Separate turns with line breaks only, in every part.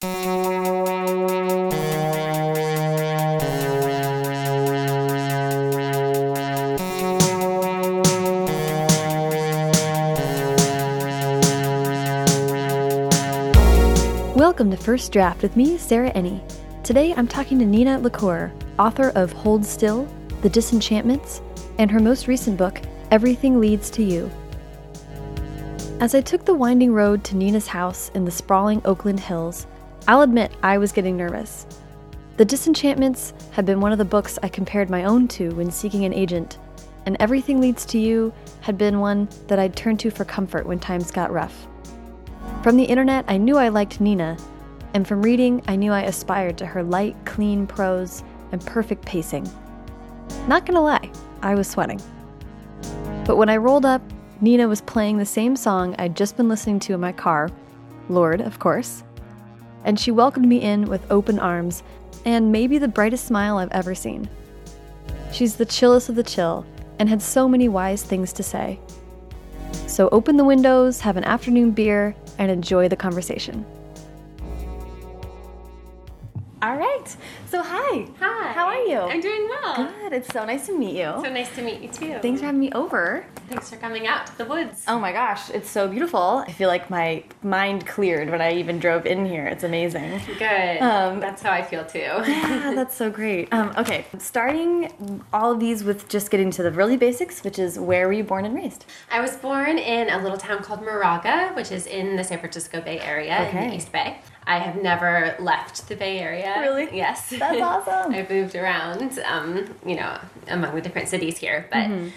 Welcome to First Draft with me, Sarah Enni. Today I'm talking to Nina LaCour, author of Hold Still, The Disenchantments, and her most recent book, Everything Leads to You. As I took the winding road to Nina's house in the sprawling Oakland Hills, I'll admit I was getting nervous. The Disenchantments had been one of the books I compared my own to when seeking an agent, and Everything Leads to You had been one that I'd turn to for comfort when times got rough. From the internet, I knew I liked Nina, and from reading, I knew I aspired to her light, clean prose and perfect pacing. Not gonna lie, I was sweating. But when I rolled up, Nina was playing the same song I'd just been listening to in my car, Lorde, of course, and she welcomed me in with open arms and maybe the brightest smile I've ever seen. She's the chillest of the chill and had so many wise things to say. So open the windows, have an afternoon beer, and enjoy the conversation. All right. So, hi.
Hi.
How are you?
I'm doing well.
Good. It's so nice to meet you.
So nice to meet you too.
Thanks for having me over.
Thanks for coming out to the woods.
Oh my gosh, it's so beautiful. I feel like my mind cleared when I even drove in here. It's amazing.
Good.
Um,
That's how I feel too.
Yeah, that's so great. Um, okay, starting all of these with just getting to the really basics, which is where were you born and raised?
I was born in a little town called Moraga, which is in the San Francisco Bay Area in the East Bay. I have never left the Bay Area.
Really?
Yes.
That's awesome.
I've moved around, um, you know, among the different cities here. But
Mm-hmm.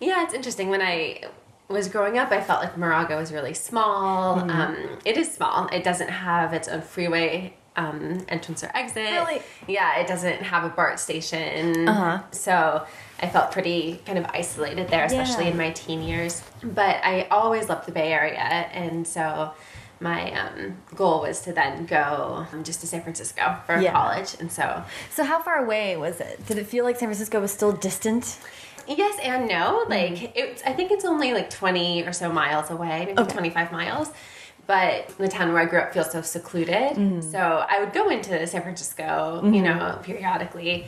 yeah, it's interesting. When I was growing up, I felt like Moraga was really small.
Mm-hmm.
Um, it is small. It doesn't have its own freeway um, entrance or exit.
Really?
Yeah, it doesn't have a BART station.
Uh-huh.
So I felt pretty kind of isolated there, especially
Yeah.
in my teen years. But I always loved the Bay Area, and so my um, goal was to then go um, just to San Francisco for
Yeah.
college. And so,
So, how far away was it? Did it feel like San Francisco was still distant?
yes and no.
Mm.
Like, it's, I think it's only like 20 or so miles away, maybe
Okay.
25 miles. But the town where I grew up feels so secluded.
Mm-hmm.
So I would go into San Francisco, you know, periodically.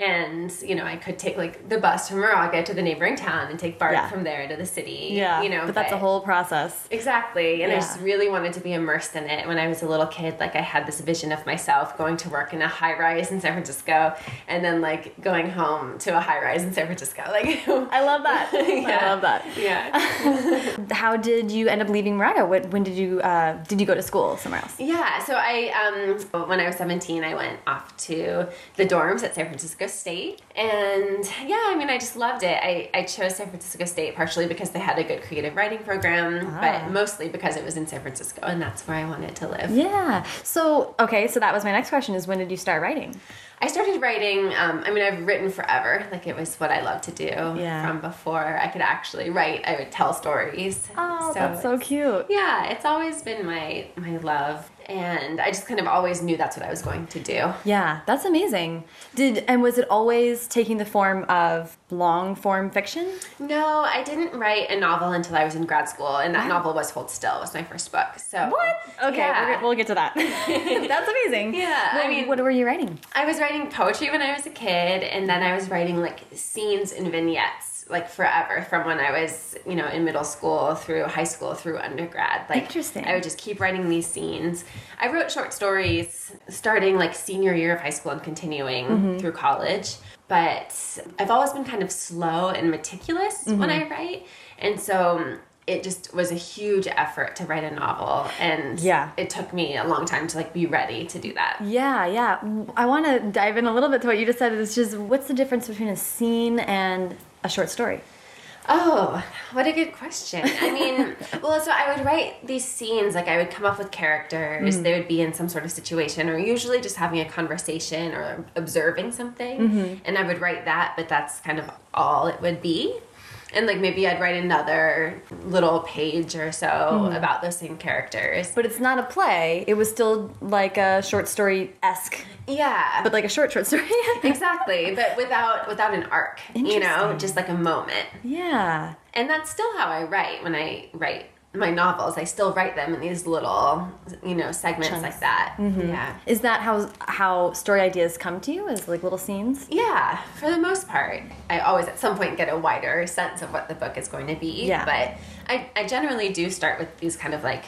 And, you know, I could take like the bus from Moraga to the neighboring town and take BART
Yeah.
from there to the city. Yeah, you know,
but that's a whole process.
Exactly. And I just really wanted to be immersed in it. When I was a little kid, like I had this vision of myself going to work in a high rise in San Francisco and then like going home to a high rise in San Francisco. Like
I love that. I love that.
Yeah.
How did you end up leaving Moraga? What, when did you uh, did you go to school somewhere else?
Yeah, so I um when I was 17 I went off to the dorms at San Francisco State and yeah, I mean I just loved it. I, I chose San Francisco State partially because they had a good creative writing program,
Ah.
but mostly because it was in San Francisco and that's where I wanted to live.
Yeah. So okay, so that was my next question: is when did you start writing?
I started writing. Um, I mean, I've written forever. Like it was what I loved to do.
Yeah.
From before I could actually write, I would tell stories.
Oh, that's so cute.
Yeah, it's always been my my love, and I just kind of always knew that's what I was going to do.
Yeah, that's amazing. Did and was it always taking the form of long form fiction?
No, I didn't write a novel until I was in grad school, and that novel was Hold Still. It was my first book. So what?
Okay,
Yeah.
we'll get to that. that's amazing.
Yeah, I mean-
what were you writing?
I was writing poetry when I was a kid, and then I was writing like scenes and vignettes like forever from when I was, you know, in middle school through high school through undergrad. Like
Interesting.
I would just keep writing these scenes. I wrote short stories starting like senior year of high school and continuing
Mm-hmm.
through college. But I've always been kind of slow and meticulous when
Mm-hmm.
I write. And so it just was a huge effort to write a novel and
Yeah.
it took me a long time to like be ready to do that.
Yeah, yeah. I want to dive in a little bit to what you just said. It's just what's the difference between a scene and a short story?
Oh, what a good question. I mean, well, so I would write these scenes, like I would come up with characters, mm. they would be in some sort of situation, or usually just having a conversation or observing something. Mm-hmm. And I would write that, but that's kind of all it would be. And like maybe I'd write another little page or so hmm. about those same characters.
But it's not a play. It was still like a short story esque,
Yeah.
but like a short short story.
exactly, but without without an arc, you know, just like a moment.
yeah.
And that's still how I write when I write my novels, I still write them in these little, you know, segments
Chunks.
like that. Mm-hmm. Yeah.
Is that how how story ideas come to you? As like little scenes?
Yeah, for the most part. I always at some point get a wider sense of what the book is going to be.
Yeah.
But I, I generally do start with these kind of like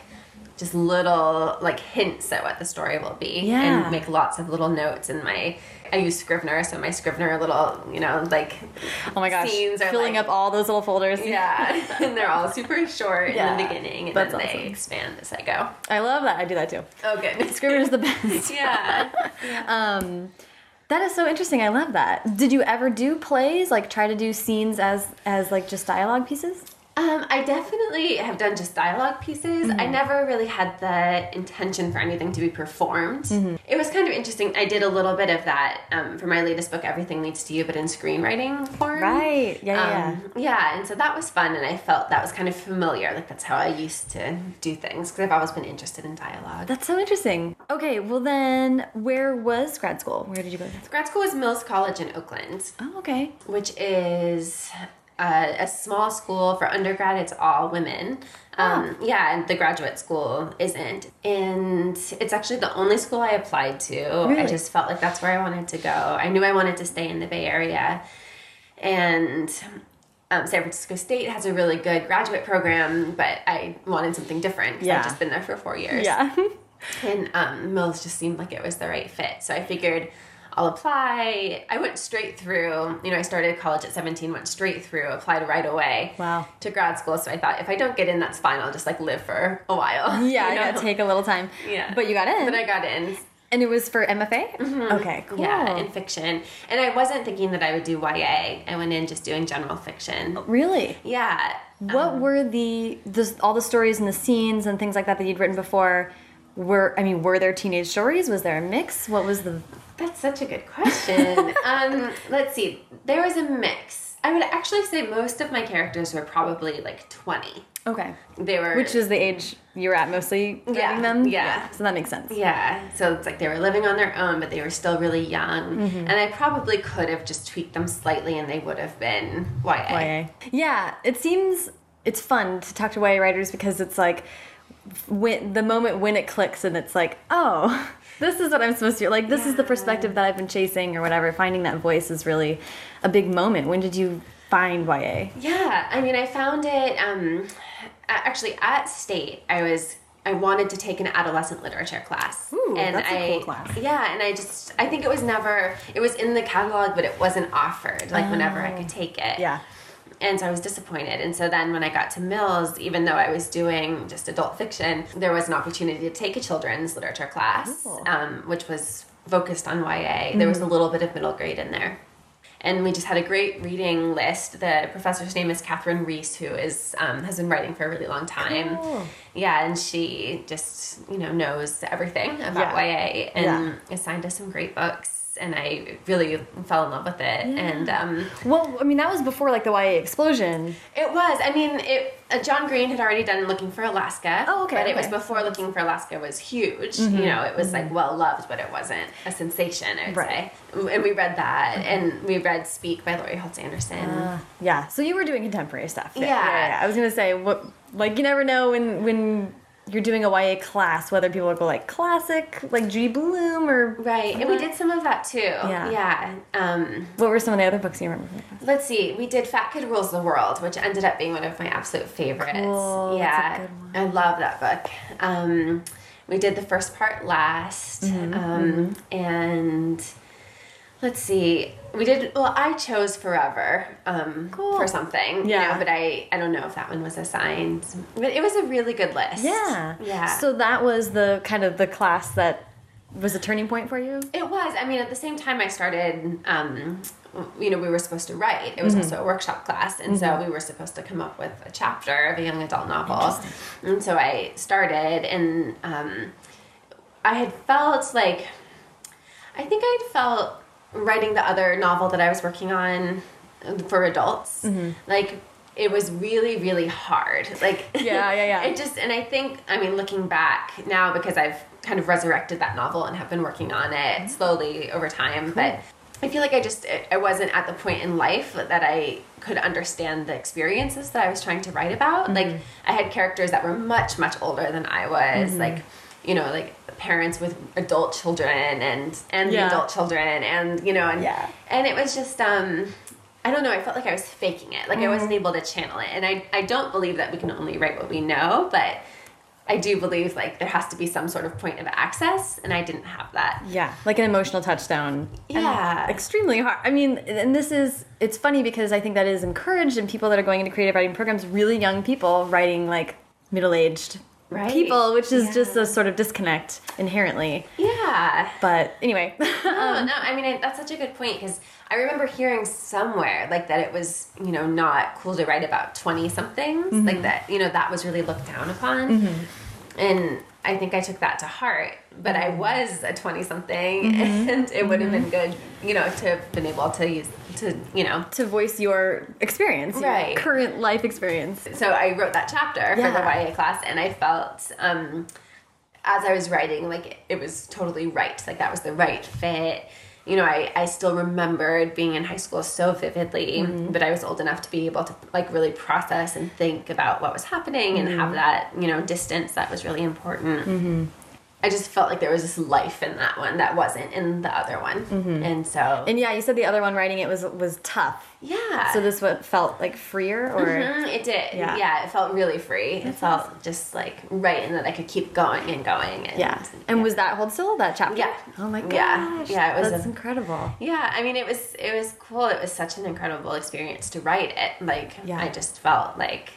just little like hints at what the story will be.
Yeah.
And make lots of little notes in my I use Scrivener, so my Scrivener little, you know, like
Oh my gosh!
scenes are
filling
like,
up all those little folders.
Yeah. and they're all super short
Yeah.
in the beginning and
That's
then
awesome.
they expand as I go.
I love that. I do that too.
Oh good.
Scrivener's the best.
yeah.
Um, that is so interesting. I love that. Did you ever do plays? Like try to do scenes as as like just dialogue pieces?
Um, I definitely have done just dialogue pieces.
Mm-hmm.
I never really had the intention for anything to be performed.
Mm-hmm.
It was kind of interesting. I did a little bit of that um, for my latest book, Everything Leads to You, but in screenwriting form.
Right. Yeah. Yeah.
Um, yeah, and so that was fun, and I felt that was kind of familiar. Like that's how I used to do things because I've always been interested in dialogue.
That's so interesting. Okay, well then, where was grad school? Where did you go? grad school?
Grad school was Mills College in Oakland.
Oh, okay.
which is uh, a small school for undergrad. It's all women. Um, Yeah, and the graduate school isn't. And it's actually the only school I applied to. I just felt like that's where I wanted to go. I knew I wanted to stay in the Bay Area. And um, San Francisco State has a really good graduate program, but I wanted something different
Yeah.
I've just been there for four years.
Yeah.
And um, Mills just seemed like it was the right fit. So I figured I'll apply. I went straight through, you know, I started college at 17, went straight through, applied right away
Wow.
to grad school. So I thought if I don't get in, that's fine. I'll just like live for a while.
yeah.
you
Yeah. Take a little time.
Yeah.
But you got in.
But I got in.
and it was for MFA. Mm-hmm. Okay. Cool.
Yeah, in fiction. And I wasn't thinking that I would do YA. I went in just doing general fiction.
really.
Yeah.
What um, were the, the all the stories and the scenes and things like that that you'd written before? Were I mean, were there teenage stories? Was there a mix? What was the?
That's such a good question. um, let's see. There was a mix. I would actually say most of my characters were probably like 20.
Okay.
They were
Which is the age you were at mostly writing
Yeah,
them?
yeah.
So that makes sense.
Yeah, so it's like they were living on their own, but they were still really young.
Mm-hmm.
And I probably could have just tweaked them slightly and they would have been YA.
YA. Yeah, it seems it's fun to talk to YA writers because it's like when the moment when it clicks and it's like, oh, this is what I'm supposed to do. Like this is the perspective that I've been chasing or whatever. Finding that voice is really a big moment. When did you find YA?
Yeah, I mean, I found it um, actually at State. I was I wanted to take an adolescent literature class,
Ooh,
and
that's a
I
cool class.
yeah, and I just I think it was never it was in the catalog, but it wasn't offered like whenever I could take it.
Oh. Yeah.
And so I was disappointed. And so then when I got to Mills, even though I was doing just adult fiction, there was an opportunity to take a children's literature class, um, which was focused on YA. There was a little bit of middle grade in there. And we just had a great reading list. The professor's name is Kathryn Reiss, who is um, has been writing for a really long time. Yeah, and she just you know knows everything about
Yeah.
YA and
Yeah.
assigned us some great books. And I really fell in love with it. And um,
Well, I mean, that was before like the YA explosion.
it was. I mean, it. Uh, John Green had already done Looking for Alaska.
Oh, okay,
But it was.
Mm-hmm.
before Looking for Alaska was huge. You know, it was like well loved, but it wasn't a sensation. I would
Right.
say. And we read that, and we read Speak by Laurie Halse Anderson.
Uh, yeah. So you were doing contemporary stuff.
Yeah.
yeah. I was gonna say what like you never know when when you're doing a YA class whether people will go like classic like Judy Blume or
right, and we did some of that too.
Yeah.
Yeah. Um,
what were some of the other books you remember? from
let's see. We did Fat Kid Rules the World, which ended up being one of my absolute favorites.
Cool, that's a
Yeah,
good one.
I love that book. Um, we did the first part last,
Mm-hmm,
um, and let's see. We did well. I chose Forever um,
Cool.
for something,
Yeah.
you know, but I I don't know if that one was assigned. But it was a really good list.
Yeah.
yeah.
So that was the kind of the class that was a turning point for you.
It was. I mean, at the same time, I started. Um, you know, we were supposed to write. It was
Mm-hmm.
also a workshop class, and so we were supposed to come up with a chapter of a young adult novel. And so I started, and um, I had felt like, I think I'd felt writing the other novel that I was working on for adults,
Mm-hmm.
like. It was really, really hard. Like,
Yeah, yeah, yeah.
It just, and I think, I mean, looking back now, because I've kind of resurrected that novel and have been working on it mm-hmm. slowly over time, but I feel like I just I wasn't at the point in life that I could understand the experiences that I was trying to write about. Like mm-hmm. I had characters that were much much older than I was. Mm-hmm. Like you know, like parents with adult children and and
Yeah.
the adult children and you know and
Yeah.
and it was just um I don't know, I felt like I was faking it. Like I wasn't able to channel it. And I I don't believe that we can only write what we know, but I do believe like there has to be some sort of point of access and I didn't have that.
Yeah, like an emotional touchdown. And
Yeah.
extremely hard. I mean, and this is it's funny because I think that is encouraged in people that are going into creative writing programs. Really young people writing like middle aged
Right.
people, which is just a sort of disconnect inherently.
Yeah.
But anyway, oh,
No, no, I mean I, that's such a good point because I remember hearing somewhere like that it was you know not cool to write about twenty somethings like mm-hmm. that you know that was really looked down upon, mm-hmm. and I think I took that to heart. But I mm-hmm. was a twenty something, mm-hmm. and it would have been mm-hmm. good you know to have been able to use to you know.
to voice your experience, your
Right.
current life experience.
So I wrote that chapter for the YA class, and I felt. um as I was writing, like it was totally right. Like that was the right fit. You know, I, I still remembered being in high school so vividly,
Mm-hmm.
but I was old enough to be able to like really process and think about what was happening and
Mm-hmm.
have that, you know, distance that was really important. I just felt like there was this life in that one that wasn't in the other one. And so.
And yeah, you said the other one writing it was was tough.
yeah.
So this one felt like freer or
Mhm, it did.
Yeah.
Yeah. it felt really free. It felt just like right and that I could keep going and going. And,
yeah. And was that hold still that chapter?
Yeah.
Oh my gosh.
Yeah. Yeah, it was
That's
a-
incredible.
Yeah, I mean, it was it was cool. It was such an incredible experience to write it. Like,
Yeah.
I just felt like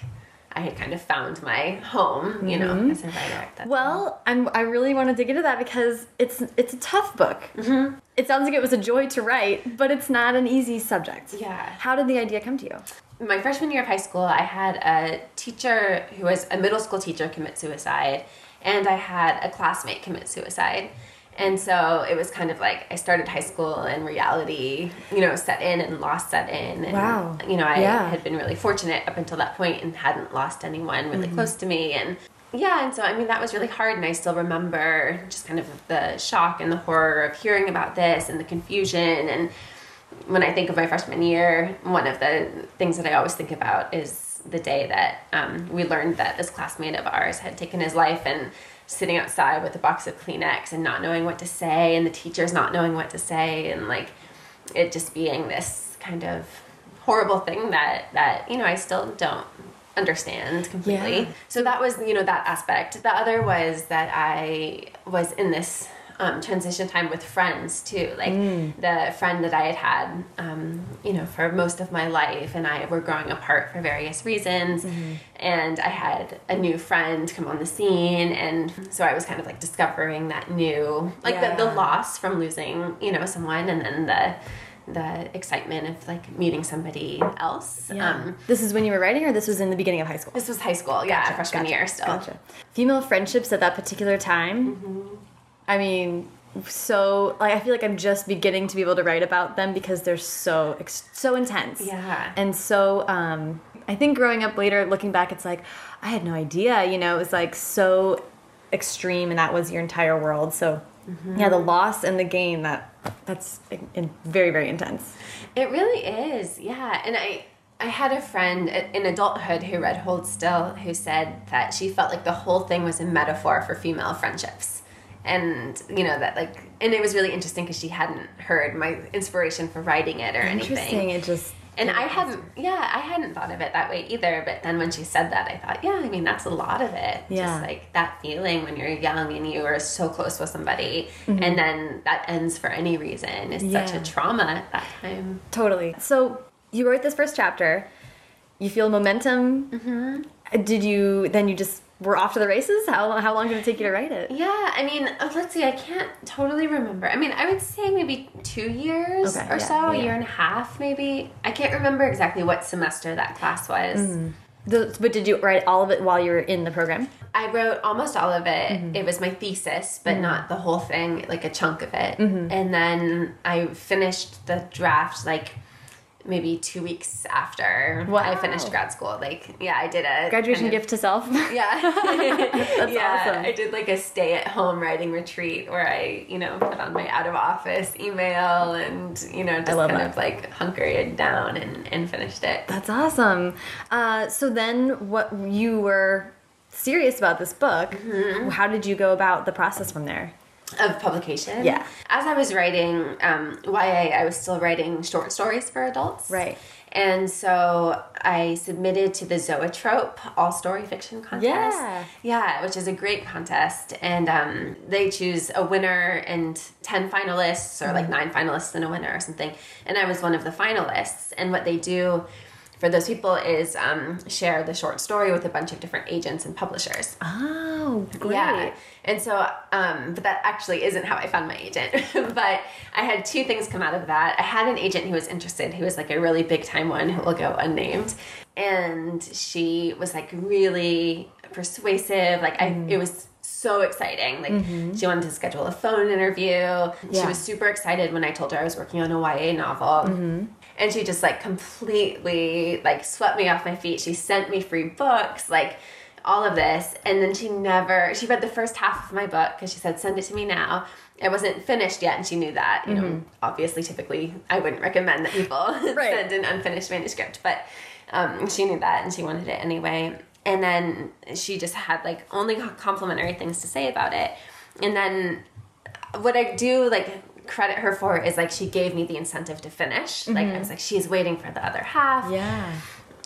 I had kind of found my home, you know, as a writer.
Well, I'm, I really want to dig into that because it's it's a tough book.
Mm-hmm.
It sounds like it was a joy to write, but it's not an easy subject.
Yeah.
How did the idea come to you?
my freshman year of high school, I had a teacher who was a middle school teacher commit suicide, and I had a classmate commit suicide. And so it was kind of like I started high school and reality, you know, set in and lost set in. And,
Wow.
You know, I
Yeah.
had been really fortunate up until that point and hadn't lost anyone really
Mm-hmm.
close to me. And yeah, and so I mean, that was really hard. And I still remember just kind of the shock and the horror of hearing about this and the confusion and when I think of my freshman year, one of the things that I always think about is the day that um, we learned that this classmate of ours had taken his life and sitting outside with a box of Kleenex and not knowing what to say, and the teachers not knowing what to say, and like it just being this kind of horrible thing that that you know I still don't understand completely.
Yeah.
So that was you know that aspect. The other was that I was in this um, transition time with friends too. Like the friend that I had had, um, you know, for most of my life, and I were growing apart for various reasons. And I had a new friend come on the scene, and so I was kind of like discovering that new, like the, the loss from losing, you know, someone, and then the the excitement of like meeting somebody else. Um,
this is when you were writing, or this was in the beginning of high school?
this was high school, yeah, freshman
Gotcha,
year still.
Gotcha. Female friendships at that particular time.
Mm-hmm.
I mean, so like I feel like I'm just beginning to be able to write about them because they're so so intense.
Yeah.
And so um, I think growing up later, looking back, it's like I had no idea. You know, it was like so extreme, and that was your entire world. So
Mm-hmm.
yeah, the loss and the gain that that's very very intense.
It really is, yeah. And I, I had a friend in adulthood who read Hold Still who said that she felt like the whole thing was a metaphor for female friendships. And, you know, that like, and it was really interesting because she hadn't heard my inspiration for writing it or
Interesting.
anything.
It just
And I hadn't, yeah, I hadn't thought of it that way either. But then when she said that, I thought, yeah, I mean, that's a lot of it.
Yeah.
Just like that feeling when you're young and you are so close with somebody,
Mm-hmm.
and then that ends for any reason is such a trauma at that time.
Totally. So you wrote this first chapter. You feel momentum. Mm-hmm. Did you then you just were off to the races? How how long did it take you to write it?
Yeah, I mean, uh, let's see, I can't totally remember. I mean, I would say maybe two years
Okay,
or
yeah,
so,
yeah,
a year and a half maybe. I can't remember exactly what semester that class was.
Mm-hmm. The, but did you write all of it while you were in the program?
I wrote almost all of it.
Mm-hmm.
It was my thesis, but not the whole thing, like a chunk of it.
Mm-hmm.
And then I finished the draft like maybe two weeks after
Wow.
I finished grad school. Like, yeah, I did a
Graduation
kind of-
gift to self.
Yeah,
That's
yeah.
awesome.
I did like a stay-at-home writing retreat where I, you know, put on my out-of-office email and you know just kind
that.
of like hunkered down and and finished it.
That's awesome. Uh, so then, what you were serious about this book?
Mm-hmm.
How did you go about the process from there?
Of publication.
Yeah.
As I was writing um, YA, I was still writing short stories for adults.
Right.
And so I submitted to the Zoetrope All Story Fiction Contest.
Yeah.
Yeah, which is a great contest. And um, they choose a winner and 10 finalists, or like nine finalists and a winner or something. And I was one of the finalists. And what they do for those people is um, share the short story with a bunch of different agents and publishers.
Oh, great.
Yeah. And so, um, but that actually isn't how I found my agent. but I had two things come out of that. I had an agent who was interested, who was like a really big time one who will go unnamed. And she was like really persuasive. Like, I, it was so exciting. Like, she wanted to schedule a phone interview.
Yeah.
She was super excited when I told her I was working on a YA novel and she just like completely like swept me off my feet. She sent me free books like all of this. And then she never she read the first half of my book because she said send it to me now. It wasn't finished yet and she knew that you know obviously typically i wouldn't recommend that people
Right.
send an unfinished manuscript but um, she knew that and she wanted it anyway. And then she just had like only complimentary things to say about it. And then what I do like credit her for is like she gave me the incentive to finish. Like I mm-hmm. was like, she's waiting for the other half.
Yeah.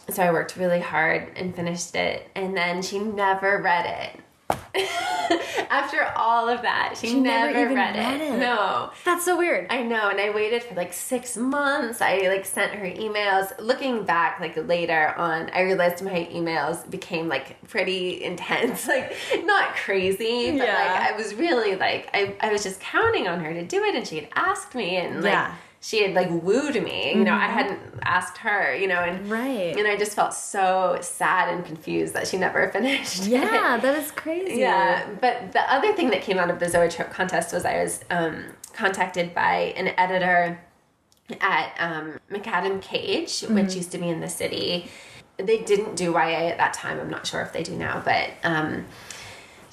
So I worked really hard and finished it. And then she never read it. After all of that, she,
She never
never, read,
read
it.
it.
No.
That's so weird.
I know, and I waited for like six months. I like sent her emails. Looking back, like later on, I realized my emails became like pretty intense. Like not crazy, but
Yeah.
like I was really like I, I was just counting on her to do it, and she had asked me, and like
Yeah.
She had like wooed me. You know, I hadn't asked her. You know, and
Right.
and I just felt so sad and confused that she never finished. it.
yeah, that is crazy.
Yeah, but the other thing that came out of the Zoetrope contest was I was um, contacted by an editor at um, MacAdam Cage, which used to be in the city. They didn't do YA at that time. I'm not sure if they do now, but um,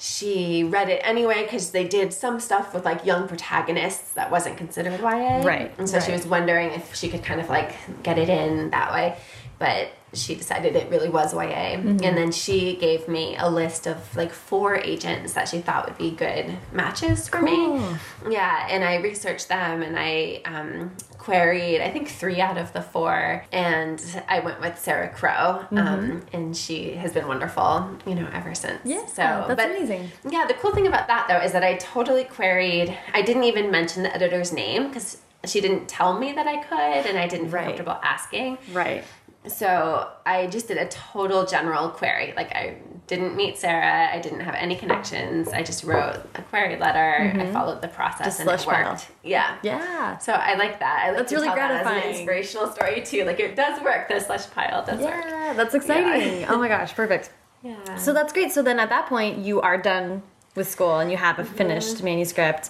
she read it anyway because they did some stuff with like young protagonists that wasn't considered YA.
Right,
And so she was wondering if she could kind of like get it in that way. But she decided it really was YA.
Mm-hmm.
And then she gave me a list of like four agents that she thought would be good matches for
Cool.
me. Yeah. And I researched them and I um, queried, I think, three out of the four. And I went with Sara Crowe. Um, and she has been wonderful, you know, ever since.
Mm-hmm. Yeah,
So,
that's
but-
amazing.
yeah, the cool thing about that though is that I totally queried. I didn't even mention the editor's name because she didn't tell me that I could, and I didn't feel
Right.
comfortable asking.
Right.
So I just did a total general query. Like I didn't meet Sarah. I didn't have any connections. I just wrote a query letter. I followed the process,
Mm-hmm. Just
and it worked. Yeah.
Yeah.
So I like that. I like
That's really
tell that as
gratifying.
an inspirational story too. Like it does work. The slush pile does work.
Yeah, that's exciting. oh my gosh, perfect.
Yeah.
So that's great. So then at that point, you are done with school and you have a finished
Mm-hmm.
manuscript,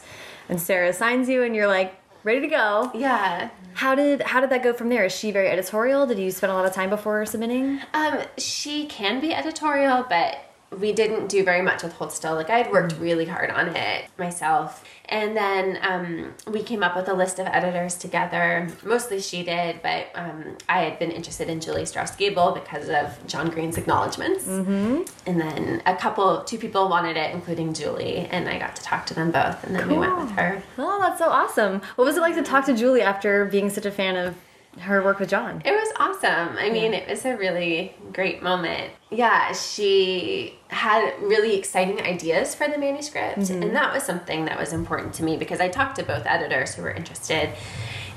and Sarah signs you, and you're like ready to go.
yeah.
How did how did that go from there? Is she very editorial? Did you spend a lot of time before submitting?
Um, she can be editorial, but we didn't do very much with Hold Still. Like I had worked really hard on it myself, and then um, we came up with a list of editors together. Mostly she did, but um, I had been interested in Julie Strauss Gabel because of John Green's acknowledgments, mm-hmm. and then a couple, two people wanted it, including Julie, and I got to talk to them both, and then we went with her.
Oh, that's so awesome. What was it like to talk to Julie after being such a fan of her work with John?
It was awesome. I mean, it was a really great moment. Yeah, she had really exciting ideas for the manuscript, and mm-hmm. that was something that was important to me because I talked to both editors who were interested,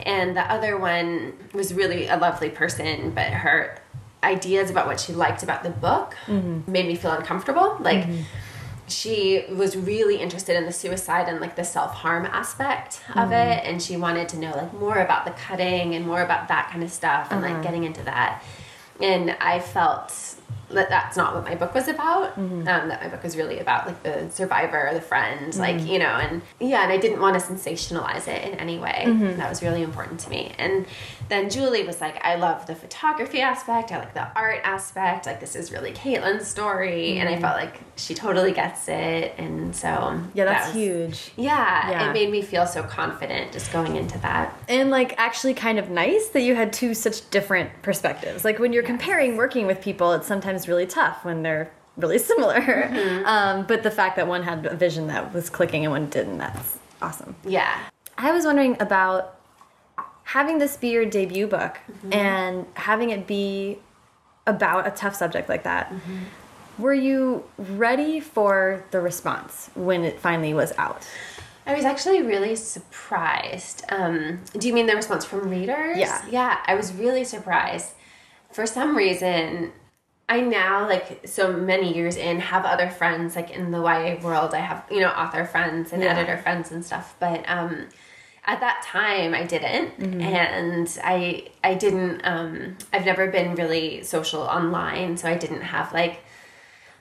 and the other one was really a lovely person, but her ideas about what she liked about the book mm-hmm. made me feel uncomfortable. Like, mm-hmm. She was really interested in the suicide and like the self-harm aspect of mm. it and she wanted to know like more about the cutting and more about that kind of stuff and like uh-huh. getting into that. And i felt that that's not what my book was about. Mm-hmm. Um, that my book was really about like the survivor, the friend, mm-hmm. like you know, and yeah, and I didn't want to sensationalize it in any way. Mm-hmm. That was really important to me. And then Julie was like, I love the photography aspect. I like the art aspect. Like this is really Caitlin's story, and I felt like she totally gets it. And so
Yeah,
that
that's
was-
huge.
Yeah,
Yeah.
it made me feel so confident just going into that.
And like actually kind of nice that you had two such different perspectives. Like when you're comparing working with people, it's sometimes really tough when they're really similar.
Mm-hmm.
Um, but the fact that one had a vision that was clicking and one didn't, that's awesome.
Yeah.
I was wondering about having this be your debut book
Mm-hmm.
and having it be about a tough subject like that.
Mm-hmm.
Were you ready for the response when it finally was out?
I was actually really surprised. Um, do you mean the response from readers?
Yeah.
Yeah, I was really surprised. For some reason, I now, like, so many years in, have other friends, like, in the YA world. I have, you know, author friends and
Yeah.
editor friends and stuff. But, um, at that time I didn't and I I didn't um I've never been really social online so I didn't have like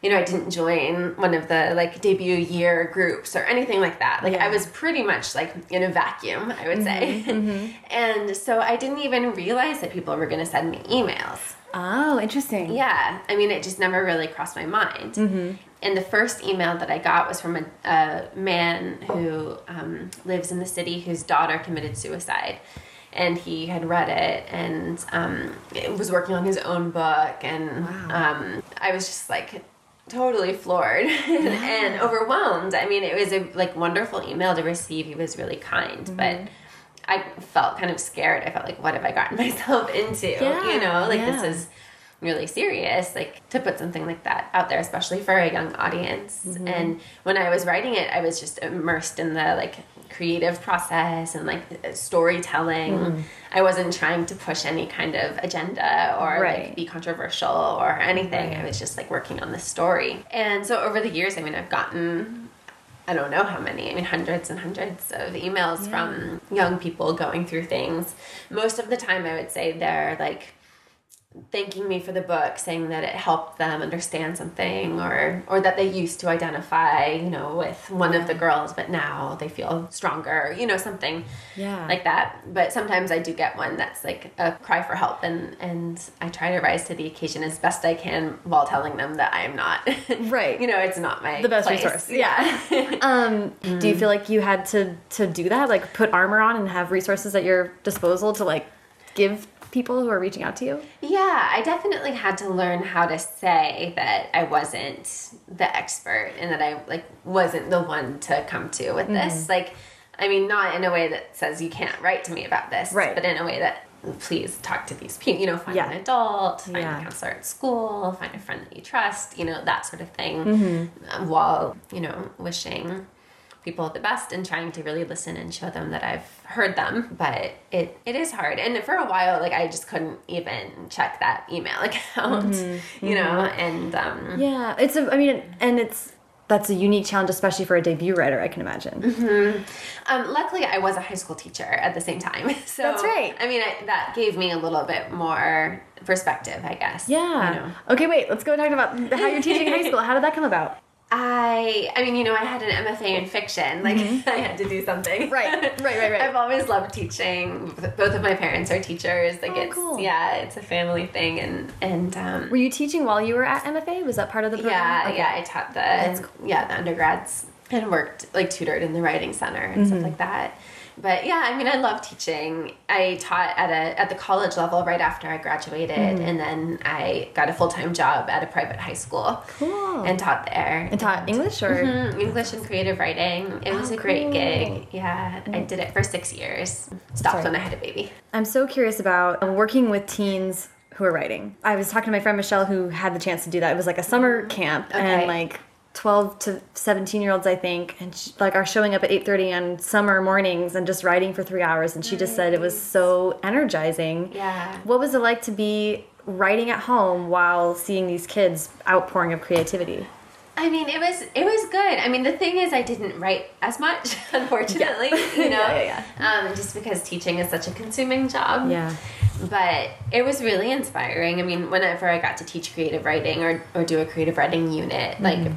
you know, I didn't join one of the like debut year groups or anything like that. Like
Yeah.
I was pretty much like in a vacuum, I would say. and so I didn't even realize that people were going to send me emails.
Oh, interesting.
Yeah, I mean, it just never really crossed my mind. And the first email that I got was from a, a man who um, lives in the city whose daughter committed suicide. And he had read it and um, was working on his own book. And um, I was just like totally floored and overwhelmed. I mean, it was a like wonderful email to receive. He was really kind, but. I felt kind of scared. I felt like, what have I gotten myself into?
Yeah,
you know, like
yeah.
this is really serious like to put something like that out there especially for a young audience
Mm-hmm.
and when i was writing it i was just immersed in the like creative process and like storytelling
Mm-hmm.
i wasn't trying to push any kind of agenda or
Right.
like be controversial or anything i was just like working on the story and so over the years i mean i've gotten I don't know how many, I mean, hundreds and hundreds of emails from young people going through things. Most of the time, I would say they're like thanking me for the book, saying that it helped them understand something or, or that they used to identify, you know, with one of the girls, but now they feel stronger, you know, something
Yeah.
like that. But sometimes I do get one that's like a cry for help, and, and I try to rise to the occasion as best I can while telling them that I am not.
Right.
you know, it's not my
the best
place.
resource. Yeah. um, Do you feel like you had to to do that, like put armor on and have resources at your disposal to like give people who are reaching out to you?
Yeah, I definitely had to learn how to say that I wasn't the expert and that I like wasn't the one to come to with
Mm-hmm.
this. Like, I mean, not in a way that says you can't write to me about this,
Right.
But in a way that please talk to these people. You know, find
Yeah.
an adult, find
Yeah.
a counselor at school, find a friend that you trust. You know, that sort of thing.
Mm-hmm.
um, while you know wishing people the best and trying to really listen and show them that I've heard them. But it it is hard. And for a while, like I just couldn't even check that email account, you know, and um
Yeah, it's a. I mean, and it's that's a unique challenge, especially for a debut writer. I can imagine.
um luckily I was a high school teacher at the same time. So
That's right.
I mean I, that gave me a little bit more perspective, I guess.
Yeah.
You know.
Okay, wait. Let's go talk about how you're teaching high school. How did that come about?
I I mean, you know, I had an MFA in fiction. Like I had to do something.
Right, right, right, right.
I've always loved teaching. Both of my parents are teachers. Like
Oh,
it's
cool.
yeah, it's a family thing and and um
Were you teaching while you were at MFA? Was that part of the program?
yeah,
Okay.
yeah, I taught the yeah, the undergrads and worked like tutored in the writing center and
Mm-hmm.
stuff like that. But yeah, I mean, I love teaching. I taught at a at the college level right after I graduated,
Mm-hmm.
and then I got a full time job at a private high school.
Cool.
And taught there.
And taught English or
Mhm, English and creative writing. It was
Oh,
a great
cool.
gig. Yeah, I did it for six years. Stopped
Sorry.
when I had a baby.
I'm so curious about working with teens who are writing. I was talking to my friend Michelle who had the chance to do that. It was like a summer camp
Okay.
and like 12 to 17 year olds I think and she, like are showing up at 8:30 on summer mornings and just writing for 3 hours and she just said it was so energizing.
Yeah.
What was it like to be writing at home while seeing these kids outpouring of creativity?
I mean, it was it was good. I mean, the thing is, I didn't write as much, unfortunately.
Yeah.
You know,
Yeah, yeah,
Um, just because teaching is such a consuming job.
Yeah.
But it was really inspiring. I mean, whenever I got to teach creative writing or or do a creative writing unit, like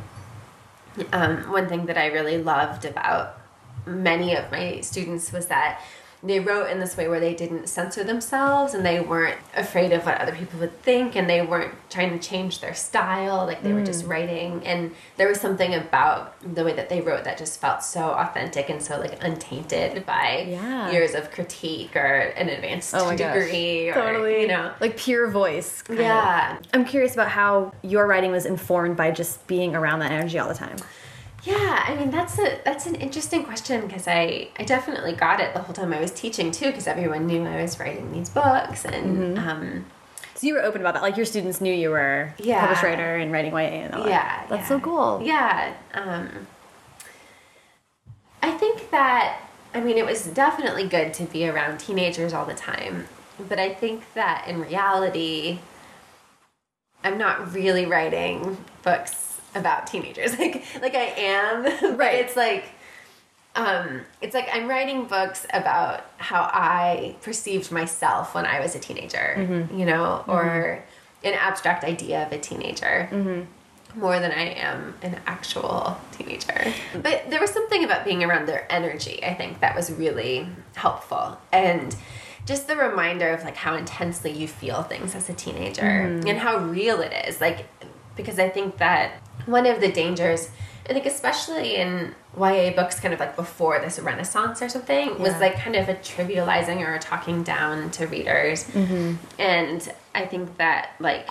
um, one thing that I really loved about many of my students was that they wrote in this way where they didn't censor themselves and they weren't afraid of what other people would think and they weren't trying to change their style like they were just mm. writing and there was something about the way that they wrote that just felt so authentic and so like untainted by
Yeah.
years of critique or an advanced
Oh my gosh.
degree or you know
like pure voice. kind of.
yeah
I'm curious about how your writing was informed by just being around that energy all the time.
Yeah, I mean that's a that's an interesting question because I I definitely got it the whole time I was teaching too because everyone knew I was writing these books and um
So you were open about that. Like your students knew you were a
Yeah.
published writer and writing YA and all that.
yeah
That's
yeah.
so cool.
Yeah, um I think that I mean it was definitely good to be around teenagers all the time, but I think that in reality I'm not really writing books about teenagers. Like like I am,
Right.
it's like um, it's like I'm writing books about how I perceived myself when I was a teenager,
Mm-hmm.
you know, or an abstract idea of a teenager
Mm-hmm.
more than I am an actual teenager. But there was something about being around their energy, I think, that was really helpful. And just the reminder of like how intensely you feel things as a teenager
Mm-hmm.
and how real it is. Like, because I think that one of the dangers, I think, especially in YA books, kind of like before this renaissance or something, was like kind of a trivializing or a talking down to readers.
Mm-hmm.
And I think that, like,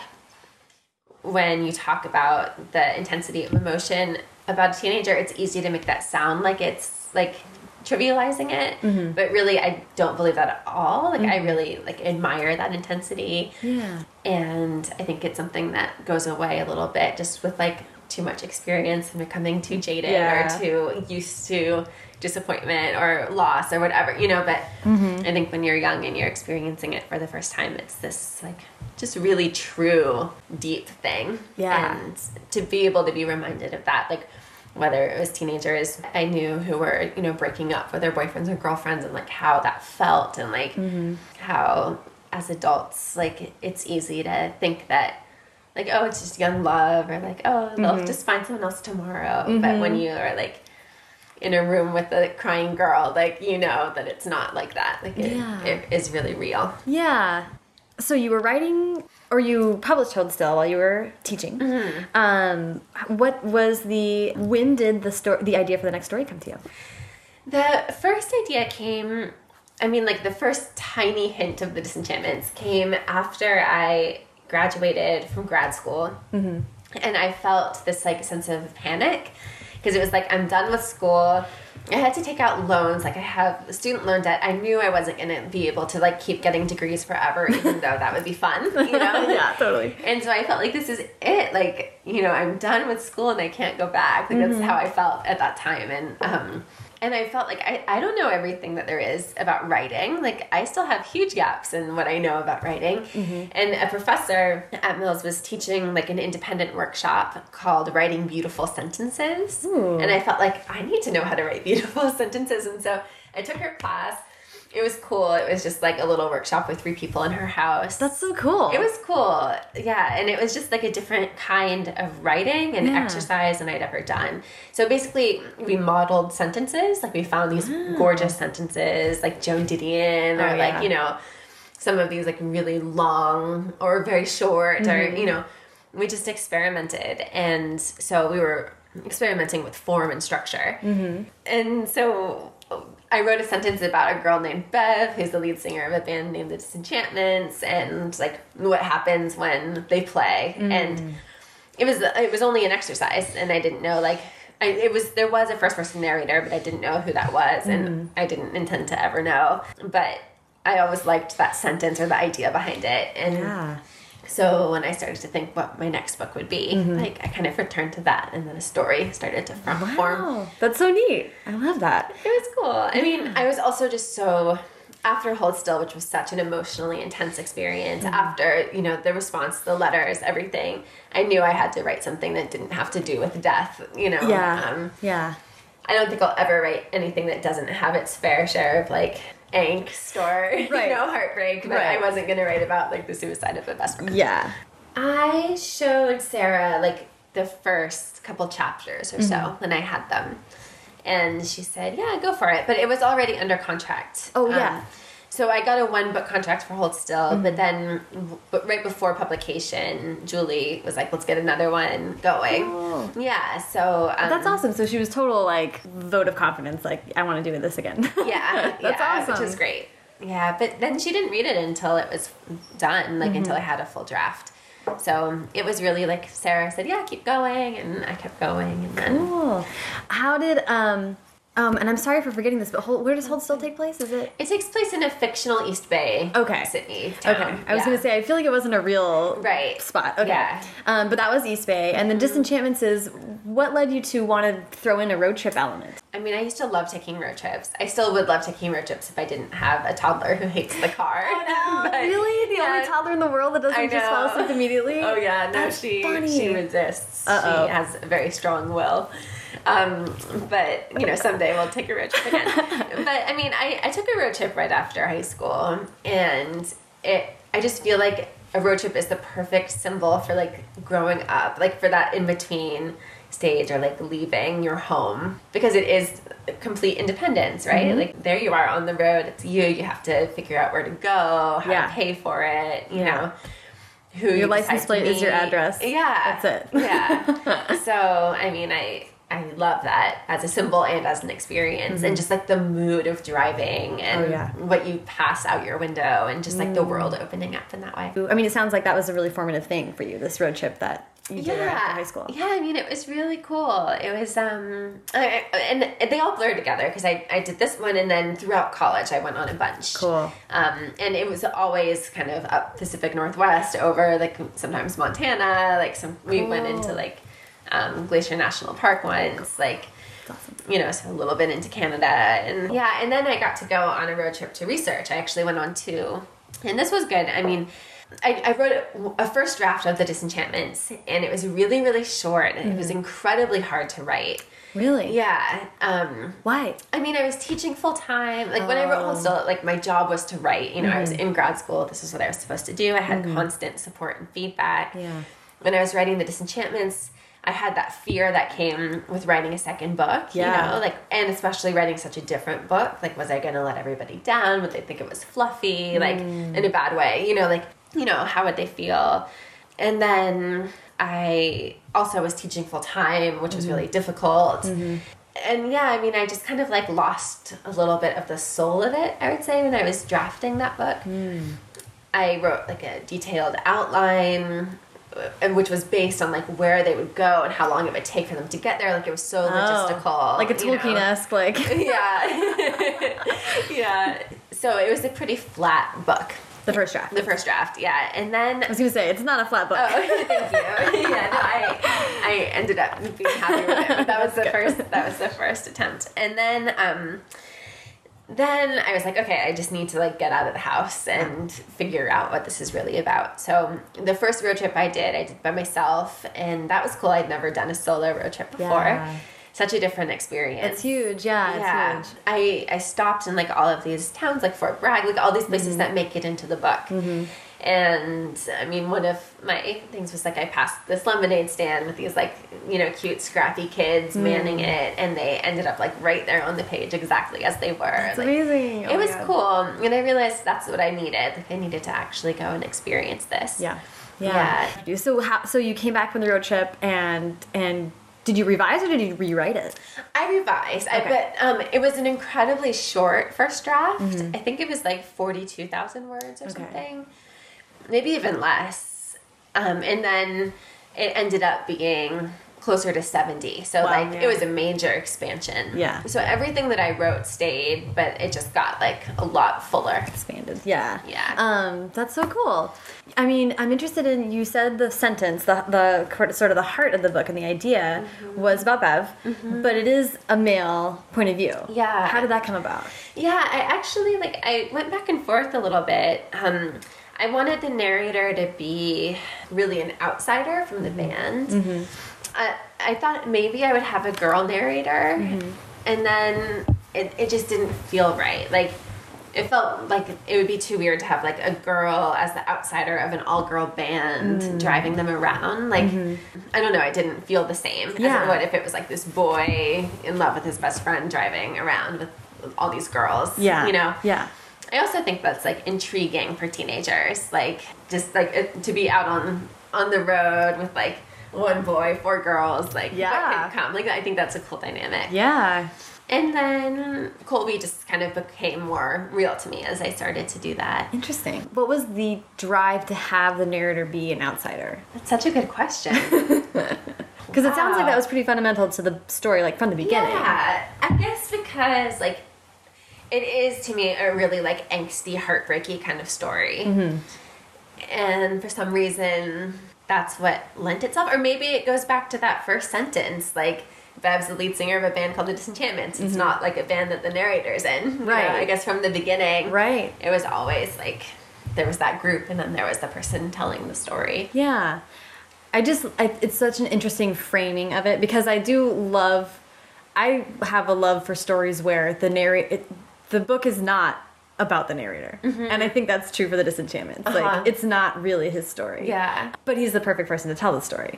when you talk about the intensity of emotion about a teenager, it's easy to make that sound like it's like trivializing it,
Mm-hmm.
but really, I don't believe that at all. Like, I really like admire that intensity,
Yeah.
and I think it's something that goes away a little bit just with like too much experience and becoming too jaded
Yeah.
or too used to disappointment or loss or whatever, you know. But
Mm-hmm.
I think when you're young and you're experiencing it for the first time, it's this like just really true, deep thing.
Yeah.
And to be able to be reminded of that, like whether it was teenagers I knew who were, you know, breaking up with their boyfriends or girlfriends and like how that felt and like how as adults, like it's easy to think that like, oh, it's just young love or like, oh, they'll just find someone else tomorrow. But when you are like in a room with a crying girl, like you know that it's not like that. Like it,
Yeah.
it is really real.
Yeah. So you were writing, or you published Hold Still while you were teaching.
Mm-hmm.
Um, what was the? When did the story, the idea for the next story come to you?
The first idea came, I mean, like the first tiny hint of the disenchantments came after I graduated from grad school. And I felt this like sense of panic because it was like, I'm done with school. I had to take out loans. Like I have student loan debt. I knew I wasn't going to be able to like keep getting degrees forever, even though that would be fun, you know?
Yeah, totally.
And so I felt like this is it. Like, you know, I'm done with school and I can't go back. Like that's how I felt at that time. And um and I felt like I, I don't know everything that there is about writing. Like I still have huge gaps in what I know about writing. Mm-hmm. And a professor at Mills was teaching like an independent workshop called Writing Beautiful Sentences.
Ooh.
And I felt like I need to know how to write beautiful sentences. And so I took her class. It was cool. It was just like a little workshop with three people in her house.
That's so cool.
It was cool. Yeah. And it was just like a different kind of writing and
Yeah.
exercise than I'd ever done. So basically, we modeled sentences. Like, we found these gorgeous sentences, like Joan Didion, or
Ah. Oh, yeah.
like, you know, some of these like really long or very short, or,
Mm-hmm.
you know, we just experimented. And so we were experimenting with form and structure.
Mm-hmm.
And so I wrote a sentence about a girl named Bev, who's the lead singer of a band named The Disenchantments, and like what happens when they play. Mm. And it was it was only an exercise, and I didn't know like I, it was there was a first person narrator, but I didn't know who that was, and mm. I didn't intend to ever know. But I always liked that sentence or the idea behind it, and
Yeah.
So when I started to think what my next book would be,
Mm-hmm.
like I kind of returned to that, and then a story started to form. form.
Wow. That's so neat. I love that.
It was cool. I mean, I was also just so after Hold Still, which was such an emotionally intense experience, after, you know, the response, the letters, everything, I knew I had to write something that didn't have to do with death, you know.
Yeah.
Um,
yeah.
I don't think I'll ever write anything that doesn't have its fair share of like angst or
Right.
you know heartbreak. But
Right.
I wasn't gonna write about like the suicide of the best friend.
Yeah.
I showed Sarah like the first couple chapters or so
Mm-hmm.
when I had them, and she said, "Yeah, go for it." But it was already under contract.
Oh, yeah.
So I got a one book contract for Hold Still,
Mm-hmm.
but then but right before publication, Julie was like, "Let's get another one going."
Oh.
Yeah, so um,
That's awesome. So she was total like vote of confidence. Like I want to do this again.
Yeah,
That's
yeah,
awesome.
Which is great. Yeah, but then she didn't read it until it was done, like
Mm-hmm.
until I had a full draft. So it was really like Sarah said, "Yeah, keep going," and I kept going, and then
Cool. How did um um and I'm sorry for forgetting this, but hold, where does Hold Still take place? Is it?
it takes place in a fictional East Bay,
Okay.
Sydney town.
Okay, I was
Yeah.
gonna say I feel like it wasn't a real
Right.
spot. Okay,
Yeah.
um, but that was East Bay, and then Disenchantments is what led you to want to throw in a road trip element?
I mean, I used to love taking road trips. I still would love taking road trips if I didn't have a toddler who hates the car. Oh But-
really, the
yeah.
only toddler in the world that doesn't just fall asleep immediately?
Oh yeah, no,
That's
she
funny.
she resists.
Uh-oh.
She has a very strong will. Um, but you know, someday we'll take a road trip again. but I mean, I, I took a road trip right after high school, and it I just feel like a road trip is the perfect symbol for like growing up, like for that in between stage or like leaving your home because it is complete independence right
Mm-hmm.
like there you are on the road it's you you have to figure out where to go how
Yeah.
to pay for it you know who
Your
you
license plate is your address.
Yeah,
That's it.
yeah. so I mean, I I love that as a symbol and as an experience, and just like the mood of driving and
Mm-hmm. Oh, yeah. Mm.
what you pass out your window, and just like the world opening up in that way.
I mean, it sounds like that was a really formative thing for you. This road trip that you did right after high school.
Yeah, I mean, it was really cool. It was, um, I, and they all blurred together because I, I did this one and then throughout college I went on a bunch.
Cool.
Um, and it was always kind of up Pacific Northwest over like sometimes Montana, like some, we went into like, um, Glacier National Park once, like,
awesome.
you know, so a little bit into Canada. And yeah, and then I got to go on a road trip to research. I actually went on two. And this was good. I mean, I, I wrote a first draft of The Disenchantments, and it was really, really short, and it was mm. incredibly hard to write.
Really?
Yeah. Um,
Why?
I mean, I was teaching full time. Like when I wrote oh. Hold Still, like my job was to write. You know, I was mm-hmm. in grad school. This is what I was supposed to do. I had mm-hmm. constant support and feedback.
Yeah.
When I was writing The Disenchantments, I had that fear that came with writing a second book.
Yeah.
You know, like and especially writing such a different book. Like, was I going to let everybody down? Would they think it was fluffy? Like mm. in a bad way? You know, like you know, how would they feel? And then I also was teaching full time, which was mm-hmm. really difficult. Mm-hmm. And yeah, I mean, I just kind of like lost a little bit of the soul of it, I would say, when I was drafting that book. Mm. I wrote like a detailed outline, uh, and which was based on like where they would go and how long it would take for them to get there. Like it was so oh. logistical.
Oh, like a
you know.
Tolkien esque, like.
Yeah. yeah. So it was a pretty flat book,
The first draft.
the first draft. Yeah. And then
I was gonna say it's not a flat book.
Oh, thank you. yeah, no, I, I ended up being happy with it. But that was the first. That was the first attempt, and then, um, then I was like, okay, I just need to like get out of the house and figure out what this is really about. So the first road trip I did, I did by myself, and that was cool. I'd never done a solo road trip before.
Yeah.
Such a different experience.
It's huge. Yeah,
Yeah,
huge.
I I stopped in like all of these towns, like Fort Bragg, like all these places
Mm-hmm.
that make it into the book. And I mean, one of my things was like I passed this lemonade stand with these like you know cute scrappy kids
Mm.
manning it, and they ended up like right there on the page exactly as they were.
It's
like,
amazing. Oh
It was cool, and I realized that's what I needed. Like I needed to actually go and experience this.
Yeah. Yeah. So how? So you came back from the road trip and and did you revise or did you rewrite it?
I revised, I, but um, it was an incredibly short first draft.
Mm-hmm.
I think it was like forty-two thousand words or
Okay.
something, maybe even less. Um, and then it ended up being closer to 70. So
Wow,
like
yeah.
it was a major expansion.
Yeah.
So everything that I wrote stayed, but it just got like a lot fuller.
expanded. Yeah.
Yeah.
Um, that's so cool. I mean, I'm interested in you said the sentence, the the sort of the heart of the book and the idea
Mm-hmm.
was about Bev, but it is a male point of view.
Yeah.
How did that come about?
Yeah, I actually like I went back and forth a little bit. Um I wanted the narrator to be really an outsider from the band. I, I thought maybe I would have a girl narrator, and then it, it just didn't feel right. Like, it felt like it would be too weird to have like a girl as the outsider of an all-girl band driving them around. Like, I don't know, i didn't feel the same
Yeah.
it would if it was like this boy in love with his best friend driving around with all these girls.
Yeah.
you know.
Yeah.
I also think that's like intriguing for teenagers, like just like uh, to be out on on the road with like one boy, four girls, like
Yeah.
come? Like I think that's a cool dynamic.
Yeah.
And then Colby just kind of became more real to me as I started to do that.
Interesting. What was the drive to have the narrator be an outsider?
That's such a good question.
Because it sounds like that was pretty fundamental to the story, like from the beginning.
Yeah, I guess because like it is to me a really like angsty, heartbreaky kind of story,
Mm-hmm.
and for some reason that's what lent itself, or maybe it goes back to that first sentence, like. Bev's the lead singer of a band called the Disenchantments. It's mm-hmm. not like a band that the narrator's in. you know?
Right.
I guess from the beginning.
Right.
It was always like there was that group and then there was the person telling the story.
Yeah. I just, I, it's such an interesting framing of it because I do love, I have a love for stories where the narrate, the book is not about the narrator. And I think that's true for the Disenchantments.
Uh-huh.
Like, it's not really his story.
Yeah.
But he's the perfect person to tell the story.